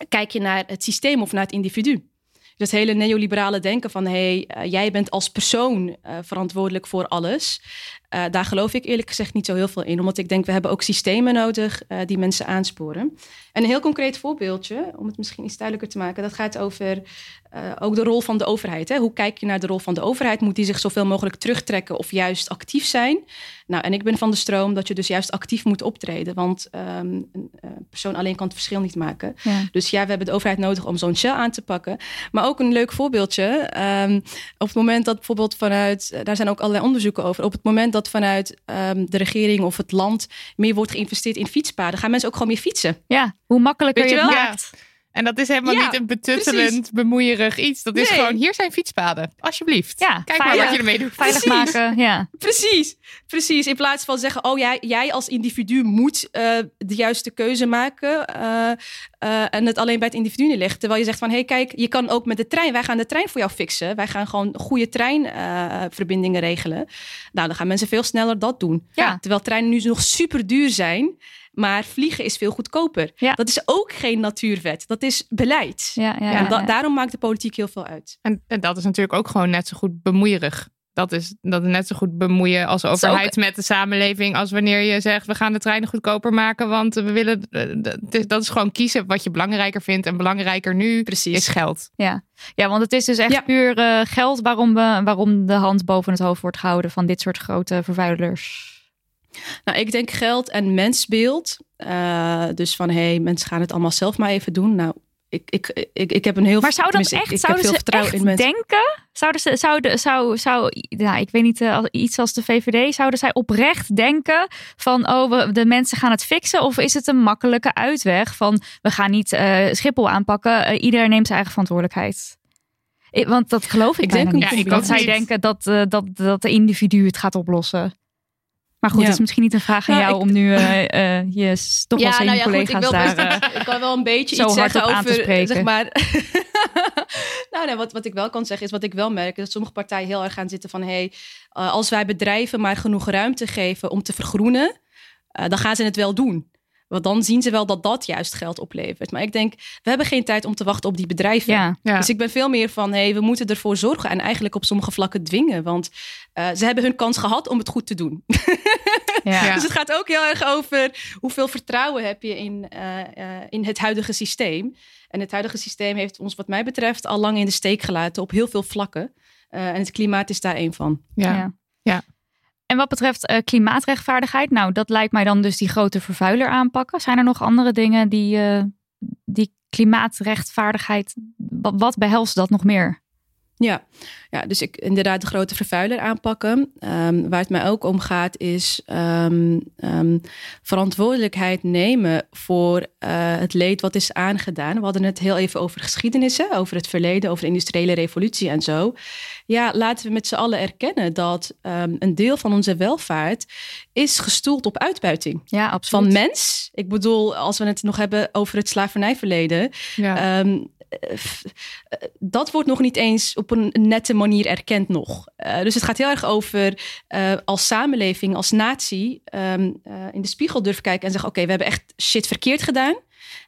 kijk je naar het systeem of naar het individu. Het hele neoliberale denken van hey, eh, jij bent als persoon eh, verantwoordelijk voor alles. Eh, daar geloof ik eerlijk gezegd niet zo heel veel in. Omdat ik denk, we hebben ook systemen nodig eh, die mensen aansporen. En een heel concreet voorbeeldje, om het misschien iets duidelijker te maken. Dat gaat over eh, ook de rol van de overheid. Hè? Hoe kijk je naar de rol van de overheid? Moet die zich zoveel mogelijk terugtrekken of juist actief zijn? Nou, en ik ben van de stroom dat je dus juist actief moet optreden. Want ehm, een persoon alleen kan het verschil niet maken. Ja. Dus ja, we hebben de overheid nodig om zo'n shell aan te pakken. Maar ook een leuk voorbeeldje. ehm, op het moment dat bijvoorbeeld vanuit, daar zijn ook allerlei onderzoeken over. Op het moment dat vanuit ehm, de regering of het land meer wordt geïnvesteerd in fietspaden, gaan mensen ook gewoon meer fietsen. Ja, hoe makkelijker Weet je je het wel? maakt. En dat is helemaal Ja, niet een betuttelend, precies. bemoeierig iets. Dat is Nee. gewoon, hier zijn fietspaden. Alsjeblieft. Ja, Kijk maar wat je ermee doet. Veilig Precies. maken, ja. Precies, precies. In plaats van zeggen, oh jij, jij als individu moet eh, de juiste keuze maken eh, eh, en het alleen bij het individu neerleggen. Terwijl je zegt van, hé hey, kijk, je kan ook met de trein, wij gaan de trein voor jou fixen. Wij gaan gewoon goede treinverbindingen regelen. Nou, dan gaan mensen veel sneller dat doen. Ja. Terwijl treinen nu nog super duur zijn, maar vliegen is veel goedkoper. Ja. Dat is ook geen natuurwet, dat is beleid. Ja, ja, Ja, ja, en da- ja. daarom maakt de politiek heel veel uit. En, en dat is natuurlijk ook gewoon net zo goed bemoeierig. Dat is, dat is net zo goed bemoeien als overheid met de samenleving. Als wanneer je zegt, we gaan de treinen goedkoper maken. Want we willen, eh, dat is- gewoon kiezen wat je belangrijker vindt. En belangrijker nu Precies. is geld. Ja. ja, want het is dus echt Ja. puur eh, geld waarom, we, waarom de hand boven het hoofd wordt gehouden van dit soort grote vervuilers. Nou, ik denk geld en mensbeeld. Eh, dus van, hé, hey, mensen gaan het allemaal zelf maar even doen. Nou, ik, ik, ik, ik heb een heel... Maar zou dat echt, ik, ik zouden heb veel ze vertrouwen echt in mensen. denken? Zouden ze, zouden, zou, zou, nou, ik weet niet, eh, iets als de VVD, zouden zij oprecht denken van, oh, we, de mensen gaan het fixen? Of is het een makkelijke uitweg van, we gaan niet eh, Schiphol aanpakken, iedereen neemt zijn eigen verantwoordelijkheid? Ik- want dat geloof ik, Ik denk niet. ook niet. dat zij niet. denken dat, eh, dat, dat de individu het gaat oplossen. Maar goed, het is misschien niet een vraag aan Nou, jou ik- om nu eh, je toch wel zijn collega's ik, wil daar... best- eh, ik kan wel een beetje iets zeggen over, spreken. zeg maar... nou, nee, wat, wat ik wel kan zeggen is wat ik wel merk... is dat sommige partijen heel erg gaan zitten van... hey, als wij bedrijven maar genoeg ruimte geven om te vergroenen... dan gaan ze het wel doen. Want dan zien ze wel dat dat juist geld oplevert. Maar ik denk, we hebben geen tijd om te wachten op die bedrijven. ja, Ja. Dus ik ben veel meer van, hey, we moeten ervoor zorgen en eigenlijk op sommige vlakken dwingen. Want eh, ze hebben hun kans gehad om het goed te doen. ja. Ja. Dus het gaat ook heel erg over hoeveel vertrouwen heb je in, eh, eh, in het huidige systeem. En het huidige systeem heeft ons, wat mij betreft, al lang in de steek gelaten op heel veel vlakken. Eh, en het klimaat is daar één van. Ja. Ja. En wat betreft eh, klimaatrechtvaardigheid, nou, dat lijkt mij dan dus die grote vervuiler aanpakken. Zijn er nog andere dingen die, eh, die klimaatrechtvaardigheid, wat behelst dat nog meer? Ja, ja dus ik inderdaad de grote vervuiler aanpakken. Ehm, waar het mij ook om gaat is ehm, ehm, verantwoordelijkheid nemen voor eh, het leed wat is aangedaan. We hadden het heel even over geschiedenis, hè, over het verleden, over de industriële revolutie en zo. Ja, laten we met z'n allen erkennen dat een deel van onze welvaart is gestoeld op uitbuiting. Ja, absoluut. Van mens. Ik bedoel, als we het nog hebben over het slavernijverleden. Ja. Eh, f- eh, dat wordt nog niet eens op een nette manier erkend nog. Eh, dus het gaat heel erg over eh, als samenleving, als natie, ehm, eh, in de spiegel durven kijken en zeggen: Oké, we hebben echt shit verkeerd gedaan.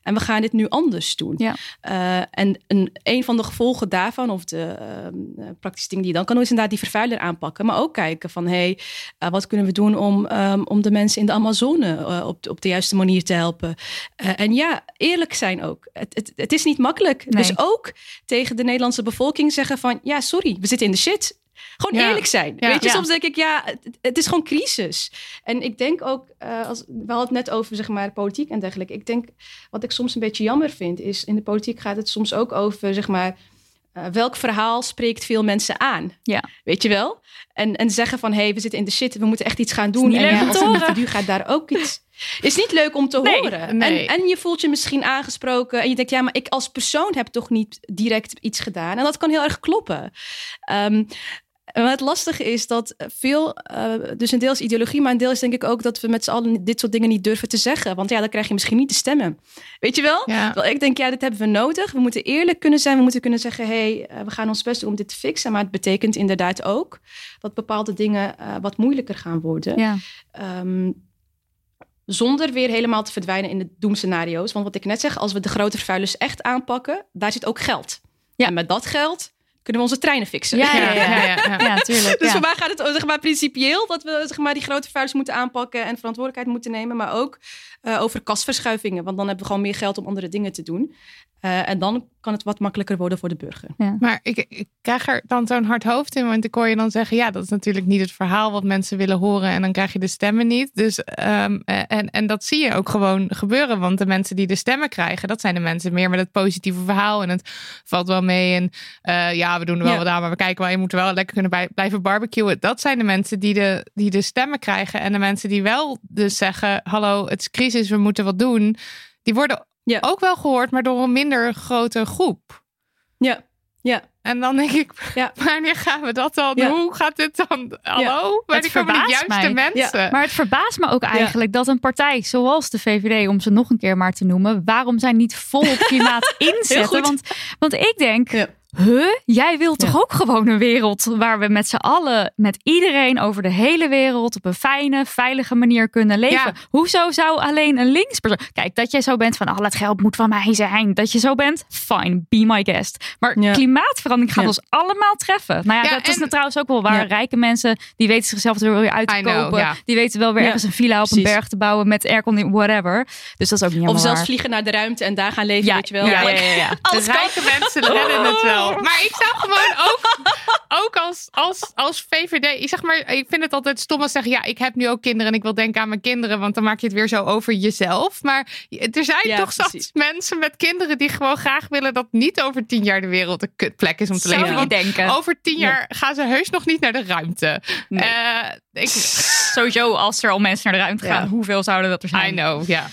En we gaan dit nu anders doen. Ja. Eh, en een, een van de gevolgen daarvan, of de ehm, eh, praktische dingen die je dan kan doen, is inderdaad die vervuiler aanpakken. Maar ook kijken van, hé, hey, eh, wat kunnen we doen om, ehm, om de mensen in de Amazone op, op de juiste manier te helpen? En ja, eerlijk zijn ook. Het, het, het is niet makkelijk. Nee. Dus ook tegen de Nederlandse bevolking zeggen van, ja, sorry, we zitten in de shit. Gewoon Ja. eerlijk zijn. Ja. Weet je, Ja. soms denk ik, ja, het, het is gewoon crisis. En ik denk ook, eh, als, we hadden het net over zeg maar, politiek en dergelijke. Ik denk, wat ik soms een beetje jammer vind, is in de politiek gaat het soms ook over, zeg maar, eh, welk verhaal spreekt veel mensen aan? Ja. Weet je wel? En, en zeggen van, hé, hey, we zitten in de shit, we moeten echt iets gaan doen. en om als individu gaat daar ook iets... is niet leuk om te Nee, horen. nee. En, en je voelt je misschien aangesproken. En je denkt, ja, maar ik als persoon heb toch niet direct iets gedaan. En dat kan heel erg kloppen. Ehm, en wat het lastige is dat veel, eh, dus een deel is ideologie, maar een deel is denk ik ook dat we met z'n allen dit soort dingen niet durven te zeggen. Want ja, dan krijg je misschien niet de stemmen. Weet je wel? Ja. Terwijl ik denk, ja, dit hebben we nodig. We moeten eerlijk kunnen zijn. We moeten kunnen zeggen, hé, hey, eh, we gaan ons best doen om dit te fixen. Maar het betekent inderdaad ook dat bepaalde dingen eh, wat moeilijker gaan worden. Ja. Ehm, zonder weer helemaal te verdwijnen in de doemscenario's. Want wat ik net zeg, als we de grote vervuilers echt aanpakken, daar zit ook geld. Ja. En met dat geld kunnen we onze treinen fixen. Ja, ja, ja. Ja. Ja, tuurlijk. Dus voor mij gaat het zeg maar, principieel dat we zeg maar, die grote vervuilers moeten aanpakken en verantwoordelijkheid moeten nemen. Maar ook eh, over kasverschuivingen. Want dan hebben we gewoon meer geld om andere dingen te doen. Eh, en dan kan het wat makkelijker worden voor de burger. Maar ik, ik krijg er dan zo'n hard hoofd in, want ik hoor je dan zeggen, ja, dat is natuurlijk niet het verhaal wat mensen willen horen en dan krijg je de stemmen niet. Dus, ehm, en, en dat zie je ook gewoon gebeuren, want de mensen die de stemmen krijgen, dat zijn de mensen meer met het positieve verhaal en het valt wel mee en eh, ja, we doen er wel Ja. wat aan, maar we kijken wel, je moet wel lekker kunnen bij, blijven barbecuen. Dat zijn de mensen die de, die de stemmen krijgen en de mensen die wel dus zeggen, hallo, het is crisis, we moeten wat doen, die worden Ja. ook wel gehoord, maar door een minder grote groep. Ja, ja. En dan denk ik, Ja. wanneer gaan we dat dan? Ja. Hoe gaat dit dan? Hallo? Wanneer Het komen de juiste mij. mensen? Maar het verbaast me ook eigenlijk dat een partij zoals de VVD, om ze nog een keer maar te noemen, waarom zij niet vol op klimaat inzetten. Want, want ik denk, Ja. Huh? Jij wilt toch ook gewoon een wereld waar we met z'n allen, met iedereen over de hele wereld op een fijne, veilige manier kunnen leven. Ja. Hoezo zou alleen een linkspersoon... Kijk, dat jij zo bent van, al het geld moet van mij zijn. Dat je zo bent, fine, be my guest. Maar Ja. klimaatverandering gaat ons allemaal treffen. Nou ja, dat is en- trouwens ook wel waar. Rijke mensen, die weten zichzelf er weer uit te I kopen. Die weten wel weer ergens een villa op een berg te bouwen met airconditioning, whatever. Dus dat is ook niet Of zelfs waar. vliegen naar de ruimte en daar gaan leven, Ja, weet je wel. ja, ja, ja, rijke mensen redden het wel. Maar ik zou gewoon ook, ook als, als, als VVD... Ik, zeg maar, ik vind het altijd stom als zeggen... ja, ik heb nu ook kinderen en ik wil denken aan mijn kinderen... want dan maak je het weer zo over jezelf. Maar er zijn Ja, toch zat mensen met kinderen... die gewoon graag willen dat niet over tien jaar de wereld een kutplek is om te Zou leven. Want denken. over tien jaar gaan ze heus nog niet naar de ruimte. Nee. Eh, ik, Sowieso, als er al mensen naar de ruimte Ja. gaan, hoeveel zouden dat er zijn? I know, ja.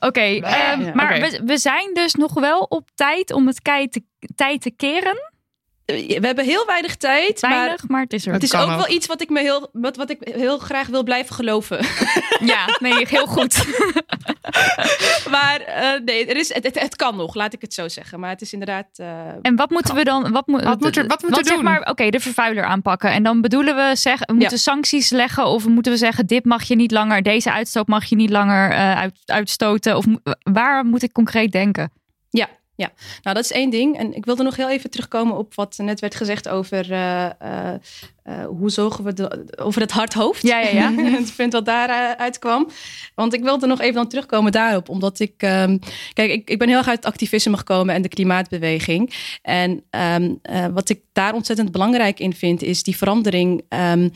Oké, ehm, maar we, we zijn dus nog wel op tijd om het kei te, tijd te keren. We hebben heel weinig tijd, maar Weinig, maar, het is er. het is ook ook. wel iets wat ik, me heel, wat, wat ik heel graag wil blijven geloven. Ja, nee, heel goed. maar eh, nee, er is, het, het, het kan nog, laat ik het zo zeggen. Maar het is inderdaad... eh, En wat moeten we dan? Wat, moet, Wat moet er- wat moet want er zeg doen? maar, oké, de vervuiler aanpakken. En dan bedoelen we zeggen, we moeten sancties leggen. Of moeten we zeggen, dit mag je niet langer, deze uitstoot mag je niet langer eh, uit, uitstoten. Of waar moet ik concreet denken? Ja, ja. Nou, dat is één ding. En ik wilde nog heel even terugkomen op wat net werd gezegd over eh, eh, eh, hoe zorgen we de, over het hard hoofd. Ja, ja, ja. het punt wat daaruit uitkwam. Want ik wilde nog even dan terugkomen daarop. Omdat ik, ehm, kijk, ik, ik ben heel erg uit het activisme gekomen en de klimaatbeweging. En ehm, eh, wat ik daar ontzettend belangrijk in vind, is die verandering. ehm,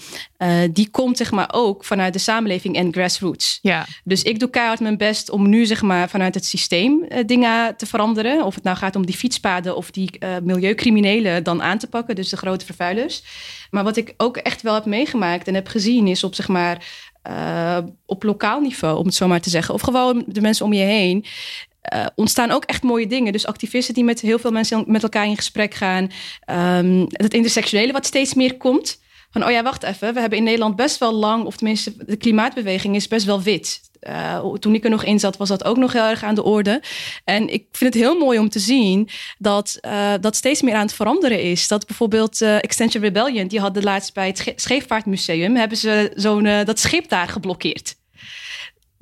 eh, die komt zeg maar ook vanuit de samenleving en grassroots. Ja. Dus ik doe keihard mijn best om nu zeg maar vanuit het systeem eh, dingen te veranderen. Of het nou gaat om die fietspaden of die eh, milieucriminelen dan aan te pakken. Dus de grote vervuilers. Maar wat ik ook echt wel heb meegemaakt en heb gezien is op zeg maar eh, op lokaal niveau, om het zo maar te zeggen. Of gewoon de mensen om je heen. eh, ontstaan ook echt mooie dingen. Dus activisten die met heel veel mensen met elkaar in gesprek gaan. Ehm het intersectionele wat steeds meer komt. Van, oh ja, wacht even. We hebben in Nederland best wel lang, of tenminste, de klimaatbeweging is best wel wit. Uh, toen ik er nog in zat, was dat ook nog heel erg aan de orde. En ik vind het heel mooi om te zien dat uh, dat steeds meer aan het veranderen is. Dat bijvoorbeeld uh, Extension Rebellion, die hadden laatst bij het Sche Scheepvaartmuseum, hebben ze zo'n dat schip daar geblokkeerd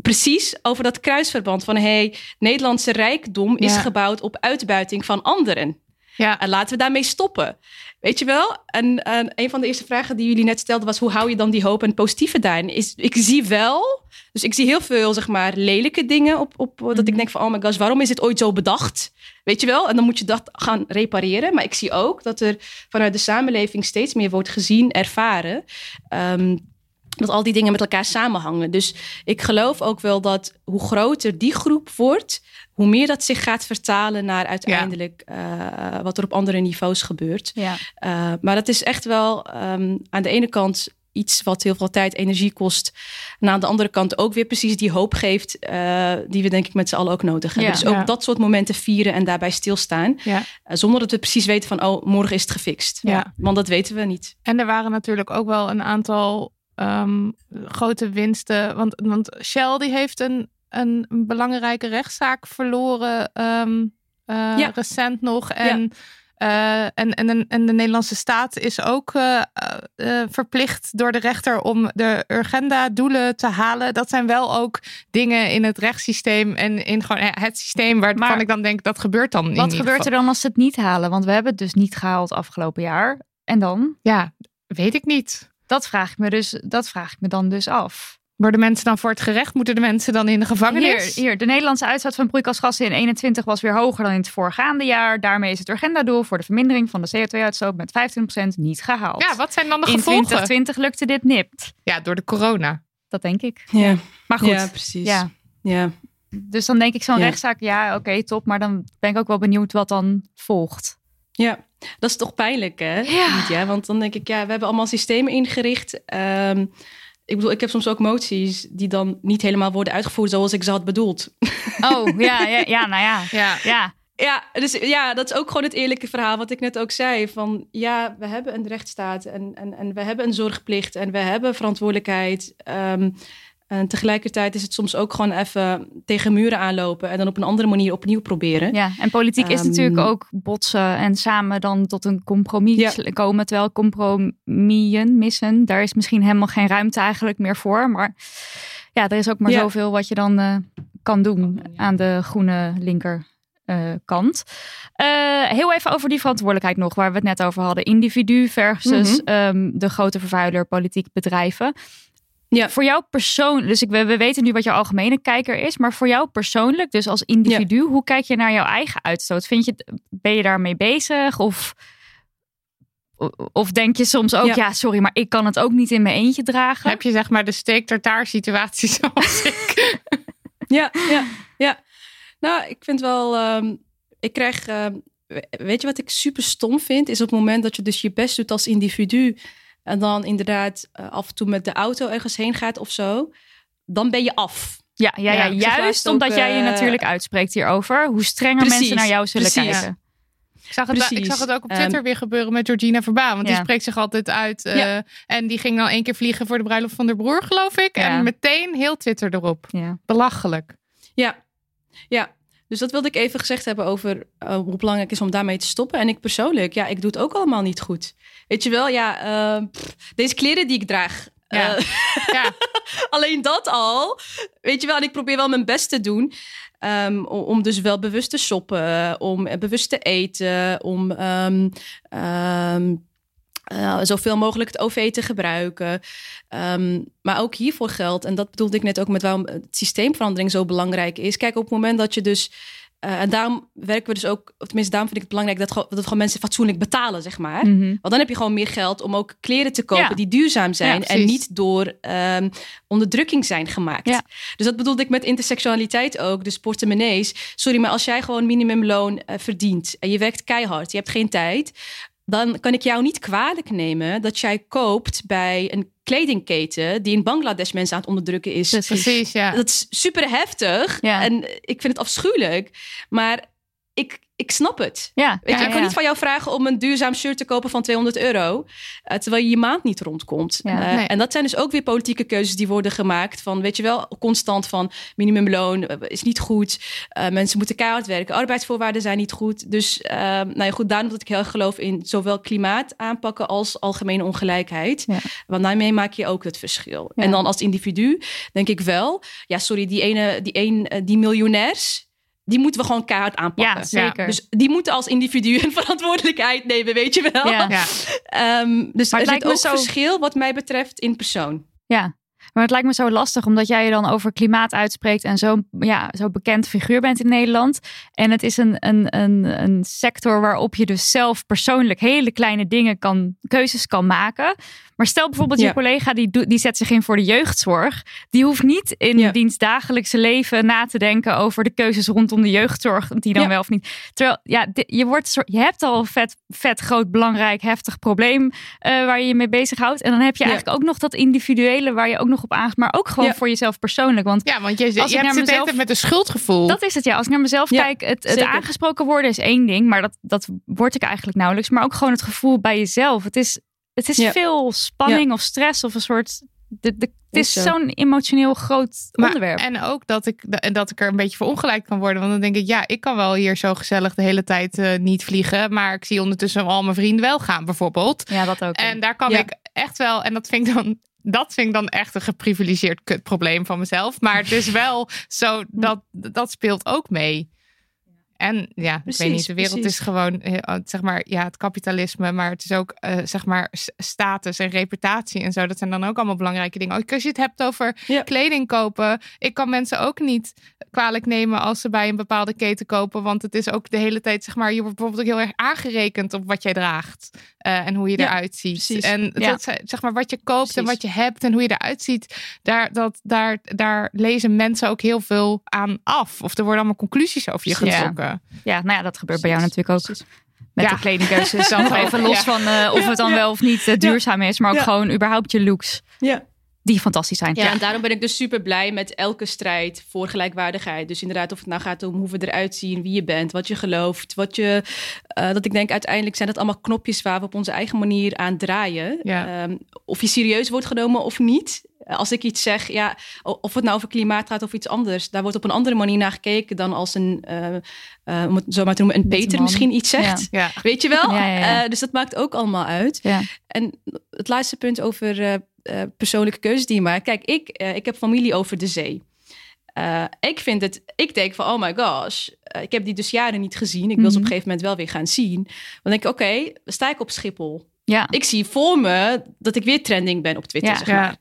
precies over dat kruisverband van hey, Nederlandse rijkdom is gebouwd op uitbuiting van anderen. Ja. En laten we daarmee stoppen. Weet je wel? En, en een van de eerste vragen die jullie net stelden was: hoe hou je dan die hoop en positieve daarin? Is, ik zie wel, dus ik zie heel veel zeg maar lelijke dingen op, op dat ik denk van: oh my gosh, waarom is dit ooit zo bedacht? Weet je wel? En dan moet je dat gaan repareren. Maar ik zie ook dat er vanuit de samenleving steeds meer wordt gezien, ervaren. ehm, dat al die dingen met elkaar samenhangen. Dus ik geloof ook wel dat hoe groter die groep wordt, hoe meer dat zich gaat vertalen naar uiteindelijk eh, wat er op andere niveaus gebeurt. Ja. Uh, maar dat is echt wel um, aan de ene kant iets wat heel veel tijd, energie kost. En aan de andere kant ook weer precies die hoop geeft, uh, die we denk ik met z'n allen ook nodig hebben. Ja. dus ook Ja. dat soort momenten vieren en daarbij stilstaan. Ja. Uh, zonder dat we precies weten van, oh, morgen is het gefixt. Ja. Want dat weten we niet. En er waren natuurlijk ook wel een aantal ehm, grote winsten. Want, want Shell die heeft een, een belangrijke rechtszaak verloren ehm, eh, Ja. recent nog. En, eh, en, en, de- en de Nederlandse staat is ook eh, verplicht door de rechter om de Urgenda-doelen te halen. Dat zijn wel ook dingen in het rechtssysteem en in gewoon het systeem waarvan Maar ik dan denk dat gebeurt dan. Wat gebeurt geval. er dan als ze het niet halen? Want we hebben het dus niet gehaald afgelopen jaar. En dan? Ja, weet ik niet. Dat vraag ik me, dus, dat vraag ik me dan dus af. Worden mensen dan voor het gerecht? Moeten de mensen dan in de gevangenis? Hier, hier, de Nederlandse uitstoot van broeikasgassen in 21 was weer hoger dan in het voorgaande jaar. Daarmee is het agendadoel voor de vermindering van de CO2-uitstoot met 15% niet gehaald. Ja, wat zijn dan de in gevolgen? 2020 lukte dit nipt. Ja, door de corona. Dat denk ik. Ja, Maar goed, ja precies. ja. ja. dus dan denk ik zo'n Ja. rechtszaak, ja, oké, top. Maar dan ben ik ook wel benieuwd wat dan volgt. Ja, dat is toch pijnlijk, hè? Ja. Ja? Want dan denk ik, ja, we hebben allemaal systemen ingericht. Ehm, ik bedoel, ik heb soms ook moties die dan niet helemaal worden uitgevoerd zoals ik ze had bedoeld. Oh, ja, ja, ja nou ja. Ja. Ja, Ja, dus ja, dat is ook gewoon het eerlijke verhaal wat ik net ook zei. Van ja, we hebben een rechtsstaat en, en, en we hebben een zorgplicht en we hebben verantwoordelijkheid. Ehm, en tegelijkertijd is het soms ook gewoon even tegen muren aanlopen en dan op een andere manier opnieuw proberen. ja. En politiek is Ehm, natuurlijk ook botsen en samen dan tot een compromis komen. Terwijl compromissen missen, daar is misschien helemaal geen ruimte eigenlijk meer voor. Maar ja, er is ook maar Ja. zoveel wat je dan eh, kan doen aan de groene linker. eh, kant. Eh, heel even over die verantwoordelijkheid nog, waar we het net over hadden. Individu versus Mhm. ehm, de grote vervuiler, politiek bedrijven. Ja. Voor jou persoonlijk, dus ik, we, we weten nu wat jouw algemene kijker is, maar voor jou persoonlijk, dus als individu, hoe kijk je naar jouw eigen uitstoot? Vind je, ben je daarmee bezig? Of, of denk je soms ook, ja. Ja. sorry, maar ik kan het ook niet in mijn eentje dragen? Heb je zeg maar de steek tartaar situatie zoals ik? Ja, ja, ja. Nou, ik vind wel. ehm, ik krijg. ehm, we- weet je wat ik super stom vind? Is op het moment dat je dus je best doet als individu. En dan inderdaad eh, af en toe met de auto ergens heen gaat of zo. Dan ben je af. Ja, ja, ja, juist omdat ook, jij je eh, natuurlijk uitspreekt hierover. Hoe strenger Precies, mensen naar jou zullen precies. kijken. Ik zag, het, ik zag het ook op Ehm, Twitter weer gebeuren met Georgina Verbaan. Want Ja. die spreekt zich altijd uit. eh, Ja. En die ging dan één keer vliegen voor de bruiloft van de broer, geloof ik. Ja. En meteen heel Twitter erop. Ja. Belachelijk. Ja, ja. Dus dat wilde ik even gezegd hebben over eh, hoe belangrijk het is om daarmee te stoppen. En ik persoonlijk, ja, ik doe het ook allemaal niet goed. Weet je wel, ja, eh, pff, deze kleren die ik draag. Ja. eh, Ja. alleen dat al. Weet je wel, en ik probeer wel mijn best te doen. ehm, om, dus wel bewust te shoppen, om bewust te eten, om ehm, ehm, eh, zoveel mogelijk het OV te gebruiken. Ehm, maar ook hiervoor geldt, en dat bedoelde ik net ook met waarom het systeemverandering zo belangrijk is. Kijk, op het moment dat je dus. eh, en daarom werken we dus ook, of tenminste, daarom vind ik het belangrijk dat, dat gewoon mensen fatsoenlijk betalen, zeg maar. Mhm. Want dan heb je gewoon meer geld om ook kleren te kopen Ja. die duurzaam zijn Ja, en niet door ehm, onderdrukking zijn gemaakt. Ja. Dus dat bedoelde ik met intersectionaliteit ook, dus portemonnees. Sorry, maar als jij gewoon minimumloon eh, verdient en je werkt keihard, je hebt geen tijd, dan kan ik jou niet kwalijk nemen dat jij koopt bij een kledingketen die in Bangladesh mensen aan het onderdrukken is. Precies. Ja. Dat is super heftig Ja. en ik vind het afschuwelijk, maar ik, ik snap het. Ja, Weet je, ja, ik kan ja. niet van jou vragen om een duurzaam shirt te kopen van 200 euro. eh, terwijl je je maand niet rondkomt. Ja, Eh, nee. En dat zijn dus ook weer politieke keuzes die worden gemaakt. Van, weet je wel, constant van minimumloon eh, is niet goed. Eh, mensen moeten keihard werken. Arbeidsvoorwaarden zijn niet goed. Dus nou ja, goed, daarom dat ik heel erg geloof in zowel klimaat aanpakken als algemene ongelijkheid. Want daarmee maak je ook het verschil. En dan als individu denk ik wel, ja, sorry, die ene, die, een, die miljonairs die moeten we gewoon keihard aanpakken. Ja, zeker. Dus die moeten als individu een verantwoordelijkheid nemen, weet je wel. Ja. Ja. Ehm, dus Maar er zit lijkt me ook zo- verschil wat mij betreft in persoon. Ja, maar het lijkt me zo lastig omdat jij je dan over klimaat uitspreekt en zo'n ja, zo bekend figuur bent in Nederland. En het is een, een, een, een sector waarop je dus zelf persoonlijk hele kleine dingen kan, keuzes kan maken. Maar stel bijvoorbeeld je collega die, doet- die zet zich in voor de jeugdzorg. Die hoeft niet in Ja. diens dagelijkse leven na te denken over de keuzes rondom de jeugdzorg. Die dan Ja. wel of niet. Terwijl ja, je, wordt, een soort- je hebt al een vet, vet groot, belangrijk, heftig probleem eh, waar je je mee bezighoudt. En dan heb je Ja. eigenlijk ook nog dat individuele waar je ook nog op aangaat. Maar ook gewoon Ja. voor jezelf persoonlijk. Want Ja, want je, Als je hebt mezelf- met een schuldgevoel. dat is het ja. Als ik naar mezelf Ja, kijk, het, het aangesproken worden is één ding. Maar dat, dat word ik eigenlijk nauwelijks. Maar ook gewoon het gevoel bij jezelf. Het is, het is Ja. veel spanning of stress of een soort... De, de, het is Is zo. zo'n emotioneel groot Maar- onderwerp. En ook dat ik, dat ik er een beetje voor ongelijk kan worden. Want dan denk ik, ja, ik kan wel hier zo gezellig de hele tijd eh, niet vliegen. Maar ik zie ondertussen al mijn vrienden wel gaan, bijvoorbeeld. ja, dat ook. En daar kan Ja. ik echt wel, en dat vind ik dan. Dat vind ik dan echt een geprivilegeerd kutprobleem van mezelf. Maar het is wel zo, dat, dat speelt ook mee. En ja, ik weet niet, de wereld precies. is gewoon, eh, zeg maar, ja, het kapitalisme. Maar het is ook, eh, zeg maar, status en reputatie en zo. Dat zijn dan ook allemaal belangrijke dingen. Ook als je het hebt over Ja. kleding kopen. Ik kan mensen ook niet kwalijk nemen als ze bij een bepaalde keten kopen. Want het is ook de hele tijd, zeg maar, je wordt bijvoorbeeld ook heel erg aangerekend op wat jij draagt. eh, en hoe je Ja, eruit ziet. precies. En Ja. dat, zeg maar, wat je koopt en wat je hebt en hoe je eruit ziet. Daar, dat, daar, daar lezen mensen ook heel veel aan af. Of er worden allemaal conclusies over je Ja. getrokken. Ja, nou ja, dat gebeurt bij jou natuurlijk ook. Precies. Met Ja. de kledingkeuzes. Dan even los ja. van eh, of het dan Ja. wel of niet eh, duurzaam is. Maar ook Ja. gewoon überhaupt je looks. Ja. Die fantastisch zijn. Ja, en daarom ben ik dus super blij met elke strijd voor gelijkwaardigheid. Dus inderdaad, of het nou gaat om hoe we eruit zien, wie je bent, wat je gelooft, wat je. eh, dat ik denk uiteindelijk zijn dat allemaal knopjes waar we op onze eigen manier aan draaien. Ja. Ehm, of je serieus wordt genomen of niet. Als ik iets zeg, ja, of het nou over klimaat gaat of iets anders, daar wordt op een andere manier naar gekeken dan als een, eh, eh, om het zo maar te noemen, een Peter misschien iets zegt. Ja. Weet je wel? Ja. Eh, dus dat maakt ook allemaal uit. En het laatste punt over persoonlijke keuzes die je maakt. Kijk, ik, ik heb familie over de zee. Ik vind het, ik denk van, oh my gosh, ik heb die dus jaren niet gezien. Ik wil ze op Mhm. een gegeven moment wel weer gaan zien. Dan denk ik, oké, sta ik op Schiphol. Ja. Ik zie voor me dat ik weer trending ben op Twitter, Ja. zeg Ja. maar.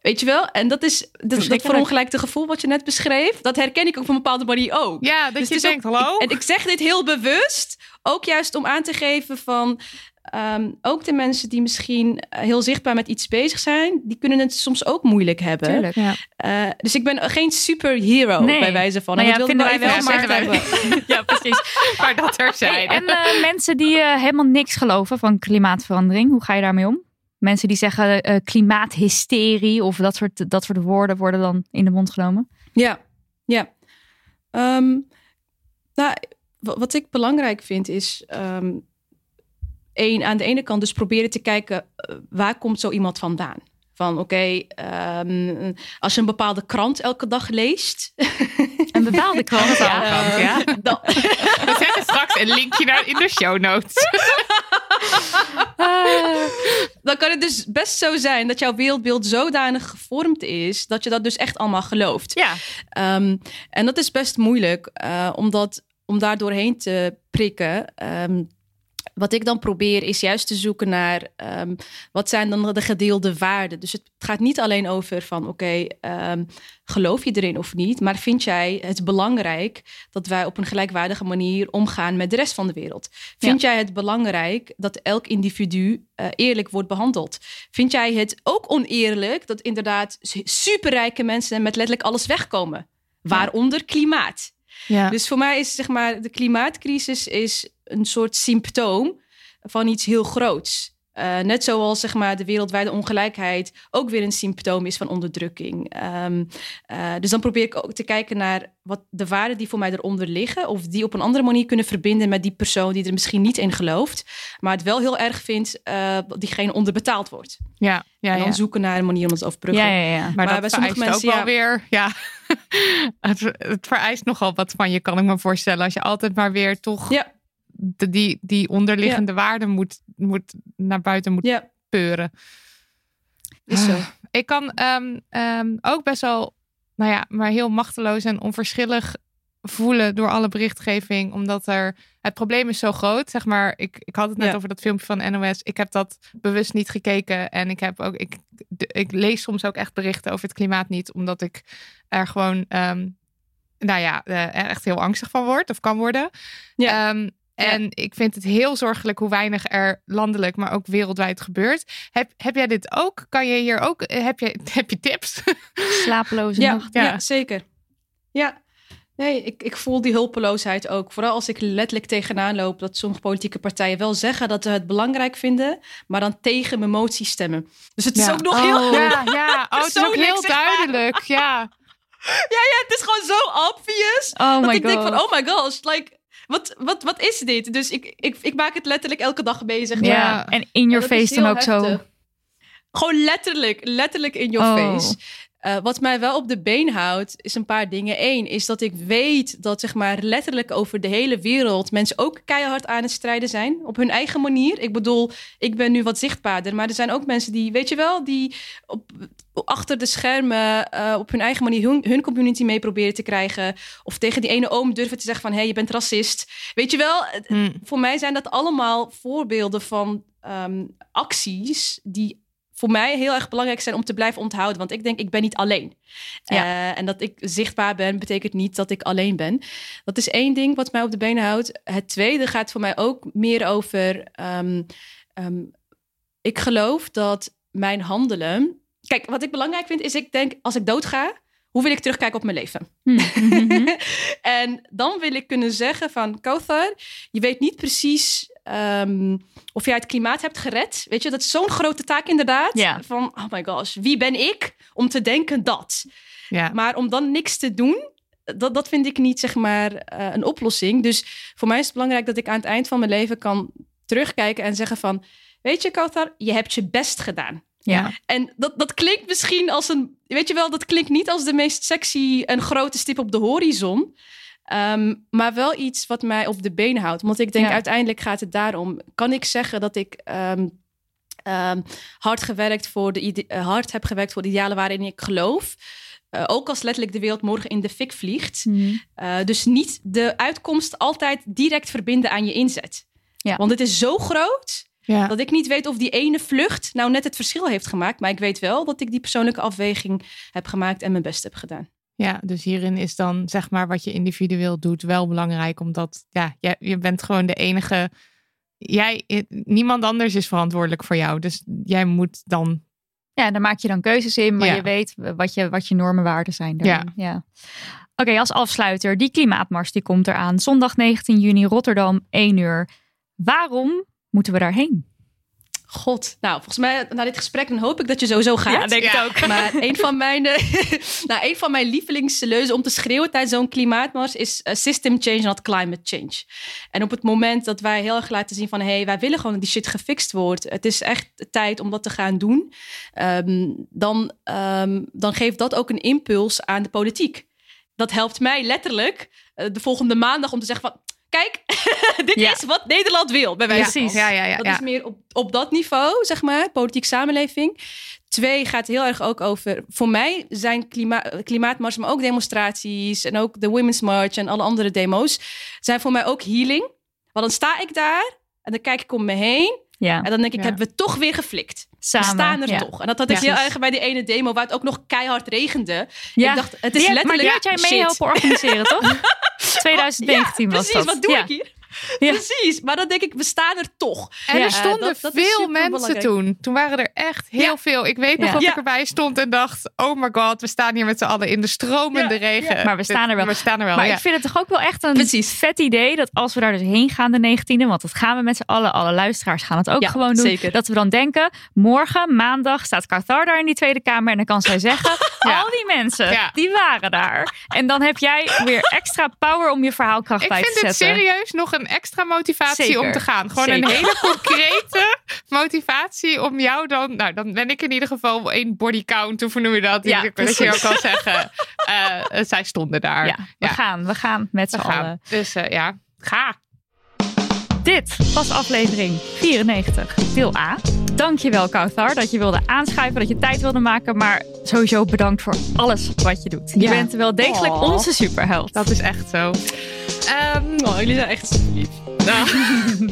Weet je wel? En dat is dat, dat verongelijkte gevoel wat je net beschreef. Dat herken ik op een bepaalde manier ook. Ja, dat Dus je denkt, ook- hallo? ik- en ik zeg dit heel bewust, ook juist om aan te geven van... ehm, ook de mensen die misschien eh, heel zichtbaar met iets bezig zijn... die kunnen het soms ook moeilijk hebben. Tuurlijk. ja. Eh, dus ik ben geen superhero Nee. bij wijze van. Nou ja, dat vinden wij wel, maar- hebben. ja, precies. maar dat Hey, terzijde. en eh, mensen die helemaal niks geloven van klimaatverandering, hoe ga je daarmee om? Mensen die zeggen klimaathysterie of dat soort, dat soort woorden worden dan in de mond genomen. Ja, ja. Ehm, nou, wa- wat ik belangrijk vind is... ehm één, aan de ene kant dus proberen te kijken... eh, waar komt zo iemand vandaan? Van oké, ehm, als je een bepaalde krant elke dag leest... Een bepaalde krant. Ja. ja. dan, We zetten straks een linkje naar in de show notes. dan kan het dus best zo zijn dat jouw wereldbeeld zodanig gevormd is... dat je dat dus echt allemaal gelooft. Ja, Ehm, en dat is best moeilijk, eh, omdat, om daar doorheen te prikken. Ehm, wat ik dan probeer is juist te zoeken naar ehm, wat zijn dan de gedeelde waarden. Dus het gaat niet alleen over van oké, ehm, geloof je erin of niet, maar vind jij het belangrijk dat wij op een gelijkwaardige manier omgaan met de rest van de wereld? Vind jij het belangrijk dat elk individu eh, eerlijk wordt behandeld? Vind jij het ook oneerlijk dat inderdaad su- superrijke mensen met letterlijk alles wegkomen? Waaronder klimaat. Ja. Dus voor mij is zeg maar de klimaatcrisis is een soort symptoom van iets heel groots. Eh, net zoals zeg maar, de wereldwijde ongelijkheid ook weer een symptoom is van onderdrukking. Ehm, eh, dus dan probeer ik ook te kijken naar wat de waarden die voor mij eronder liggen, of die op een andere manier kunnen verbinden met die persoon die er misschien niet in gelooft, maar het wel heel erg vindt eh, dat diegene onderbetaald wordt. ja, ja, en dan ja. zoeken naar een manier om het overbruggen. ja, ja, ja. Maar, Maar dat bij sommige mensen, ook wel weer, ja. het, het vereist nogal wat van je, kan ik me voorstellen. Als je altijd maar weer toch Ja. de, die, die onderliggende waarden moet, moet naar buiten moet Ja, peuren. is zo. Ik kan ehm, ehm, ook best wel, nou ja, maar heel machteloos en onverschillig voelen door alle berichtgeving. Omdat er het probleem is zo groot. Zeg maar, ik, ik had het net Ja. over dat filmpje van NOS. Ik heb dat bewust niet gekeken. En ik heb ook, ik, ik lees soms ook echt berichten over het klimaat niet. Omdat ik er gewoon, ehm, nou ja, eh, er echt heel angstig van word of kan worden. Ja. Ehm, en ik vind het heel zorgelijk hoe weinig er landelijk, maar ook wereldwijd gebeurt. Heb, heb jij dit ook? Kan je hier ook, eh, heb je, heb je tips? Slapeloze Ja, nachten. ja. zeker. Ja. Nee, ik, ik voel die hulpeloosheid ook. Vooral als ik letterlijk tegenaan loop dat sommige politieke partijen wel zeggen dat ze het belangrijk vinden, maar dan tegen mijn motie stemmen. Dus het is ook nog heel. Oh, ja, ja. Oh, het is ook heel duidelijk. Ja. Ja, ja, het is gewoon zo obvious. Oh dat my ik denk god. van, oh my gosh, like, wat, wat, wat is dit? Dus ik, ik, ik maak het letterlijk elke dag bezig. ja. En in your face dan heel ook zo. Gewoon letterlijk, letterlijk in your Oh. face. Eh, wat mij wel op de been houdt, is een paar dingen. Eén, is dat ik weet dat zeg maar letterlijk over de hele wereld mensen ook keihard aan het strijden zijn. Op hun eigen manier. Ik bedoel, ik ben nu wat zichtbaarder. Maar er zijn ook mensen die, weet je wel, die op, achter de schermen eh, op hun eigen manier hun, hun community mee proberen te krijgen. Of tegen die ene oom durven te zeggen van, hé, hey, je bent racist. Weet je wel, het- Hm. voor mij zijn dat allemaal voorbeelden van ehm, acties die voor mij heel erg belangrijk zijn om te blijven onthouden. Want ik denk, ik ben niet alleen. Ja. Eh, en dat ik zichtbaar ben, betekent niet dat ik alleen ben. Dat is één ding wat mij op de benen houdt. Het tweede gaat voor mij ook meer over... ehm, ehm, ik geloof dat mijn handelen... Kijk, wat ik belangrijk vind, is ik denk, als ik doodga... Hoe wil ik terugkijken op mijn leven? Hm, mhm. en dan wil ik kunnen zeggen van Kauthar, je weet niet precies ehm, of jij het klimaat hebt gered. Weet je, dat is zo'n grote taak inderdaad. Van, oh my gosh, wie ben ik om te denken dat? Ja. Maar om dan niks te doen, dat, dat vind ik niet zeg maar eh, een oplossing. Dus voor mij is het belangrijk dat ik aan het eind van mijn leven kan terugkijken en zeggen van, weet je Kauthar, je hebt je best gedaan. ja. En dat, dat klinkt misschien als een. Weet je wel, dat klinkt niet als de meest sexy en grote stip op de horizon. Ehm, maar wel iets wat mij op de been houdt. Want ik denk Ja. uiteindelijk gaat het daarom. Kan ik zeggen dat ik ehm, ehm, hard, gewerkt voor de eh, hard heb gewerkt voor de idealen waarin ik geloof? Eh, ook als letterlijk de wereld morgen in de fik vliegt. Mhm. Eh, dus niet de uitkomst altijd direct verbinden aan je inzet. Ja. Want het is zo groot Ja. dat ik niet weet of die ene vlucht nou net het verschil heeft gemaakt. Maar ik weet wel dat ik die persoonlijke afweging heb gemaakt en mijn best heb gedaan. Ja, dus hierin is dan zeg maar wat je individueel doet wel belangrijk, omdat ja, je, je bent gewoon de enige. Jij, niemand anders is verantwoordelijk voor jou, dus jij moet dan. Ja, daar maak je dan keuzes in, maar Ja. je weet wat je, wat je normen waarden zijn. daarin. Ja. Oké, als afsluiter, die klimaatmars die komt eraan. Zondag 19 juni, Rotterdam, 1 uur. Waarom moeten we daarheen? God, nou volgens mij na dit gesprek dan hoop ik dat je sowieso gaat. Ja, denk ik Ja. ook. Maar een van mijn, eh, nou, een van mijn lievelingsleuzen om te schreeuwen tijdens zo'n klimaatmars is eh, system change, not climate change. En op het moment dat wij heel erg laten zien van hé, hey, wij willen gewoon dat die shit gefixt wordt. Het is echt tijd om dat te gaan doen. ehm, dan, ehm, dan geeft dat ook een impuls aan de politiek. Dat helpt mij letterlijk eh, de volgende maandag om te zeggen van kijk, dit Ja. is wat Nederland wil. Bij wijze van. Ja, ja, ja. Dat is meer op, op dat niveau, zeg maar, politiek samenleving. Twee gaat heel erg ook over. Voor mij zijn klima klimaatmars, maar ook demonstraties en ook de Women's March en alle andere demo's, zijn voor mij ook healing. Want dan sta ik daar en dan kijk ik om me heen Ja, en dan denk ik, Ja. hebben we toch weer geflikt. samen. we staan er ja. toch. En dat had ik heel erg bij die ene demo waar het ook nog keihard regende. Ja. Ik dacht, het is letterlijk maar die had jij mee shit. helpen organiseren, toch? 2019 ja, was precies, dat. wat doe ja. ik hier? Ja. Precies, maar dan denk ik, we staan er toch. En Ja, er stonden dat- dat is veel mensen toen. Toen waren er echt heel Ja. veel. Ik weet nog Ja. dat Ja. ik erbij stond en dacht: oh my god, we staan hier met z'n allen in de stromende Ja, regen. Maar we staan er wel. We staan er wel. Maar ja. ik vind het toch ook wel echt een Precies. vet idee dat als we daar dus heen gaan de 19e, want dat gaan we met z'n allen, alle luisteraars gaan het ook Ja, gewoon doen. zeker. Dat we dan denken, morgen, maandag, staat Qatar daar in die Tweede Kamer en dan kan zij zeggen, Ja. al die mensen, Ja. die waren daar. En dan heb jij weer extra power om je verhaalkracht Ik bij vind te het zetten. serieus nog een extra motivatie Zeker. om te gaan. Gewoon een hele concrete motivatie om jou dan... Nou, dan ben ik in ieder geval één body count. Of hoe noem je dat? Ja, Ik- dat je ook kan zeggen. eh, eh, zij stonden daar. Ja, we gaan, we gaan met z'n gaan. allen. Dus eh, ja, ga. Dit was aflevering 94, deel A. dankjewel Kauthar dat je wilde aanschuiven, dat je tijd wilde maken. Maar sowieso bedankt voor alles wat je doet. Je bent wel degelijk Oh. onze superheld. Dat is echt zo. Oh, jullie zijn echt super lief. Nou,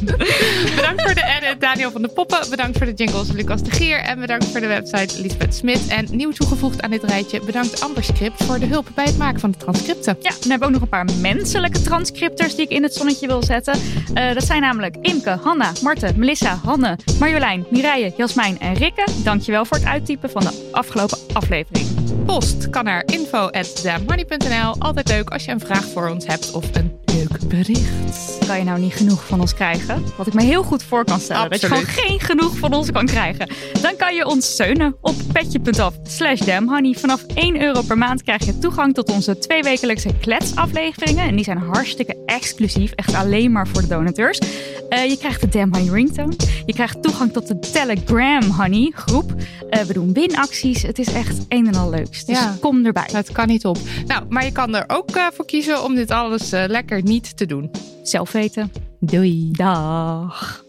bedankt voor de edit, Daniel van de Poppen. Bedankt voor de jingles, Lucas de Gier. En bedankt voor de website, Lisbeth Smit. En nieuw toegevoegd aan dit rijtje, bedankt Amber Script voor de hulp bij het maken van de transcripten. Ja, dan hebben we ook nog een paar menselijke transcripters die ik in het zonnetje wil zetten. Eh, dat zijn namelijk Imke, Hanna, Marten, Melissa, Hanne, Marjolein, Mireille, Jasmijn en Rikke. Dankjewel voor het uittypen van de afgelopen aflevering. Post kan naar info.damhoney.nl. Altijd leuk als je een vraag voor ons hebt of een leuk bericht. Kan je nou niet genoeg van ons krijgen? Wat ik me heel goed voor kan stellen. Dat je gewoon geen genoeg van ons kan krijgen. Dan kan je ons steunen op petje.af slash damhoney. Vanaf 1 euro per maand krijg je toegang tot onze tweewekelijkse kletsafleveringen. En die zijn hartstikke exclusief. Echt alleen maar voor de donateurs. Eh, je krijgt de Damn Honey ringtone. Je krijgt toegang tot de Telegram Honey groep. Eh, we doen winacties. Het is echt een en al leuks. Dus Ja. kom erbij. Het kan niet op. Nou, maar je kan er ook eh, voor kiezen om dit alles eh, lekker niet te doen. Zelf weten. Doei. Dag.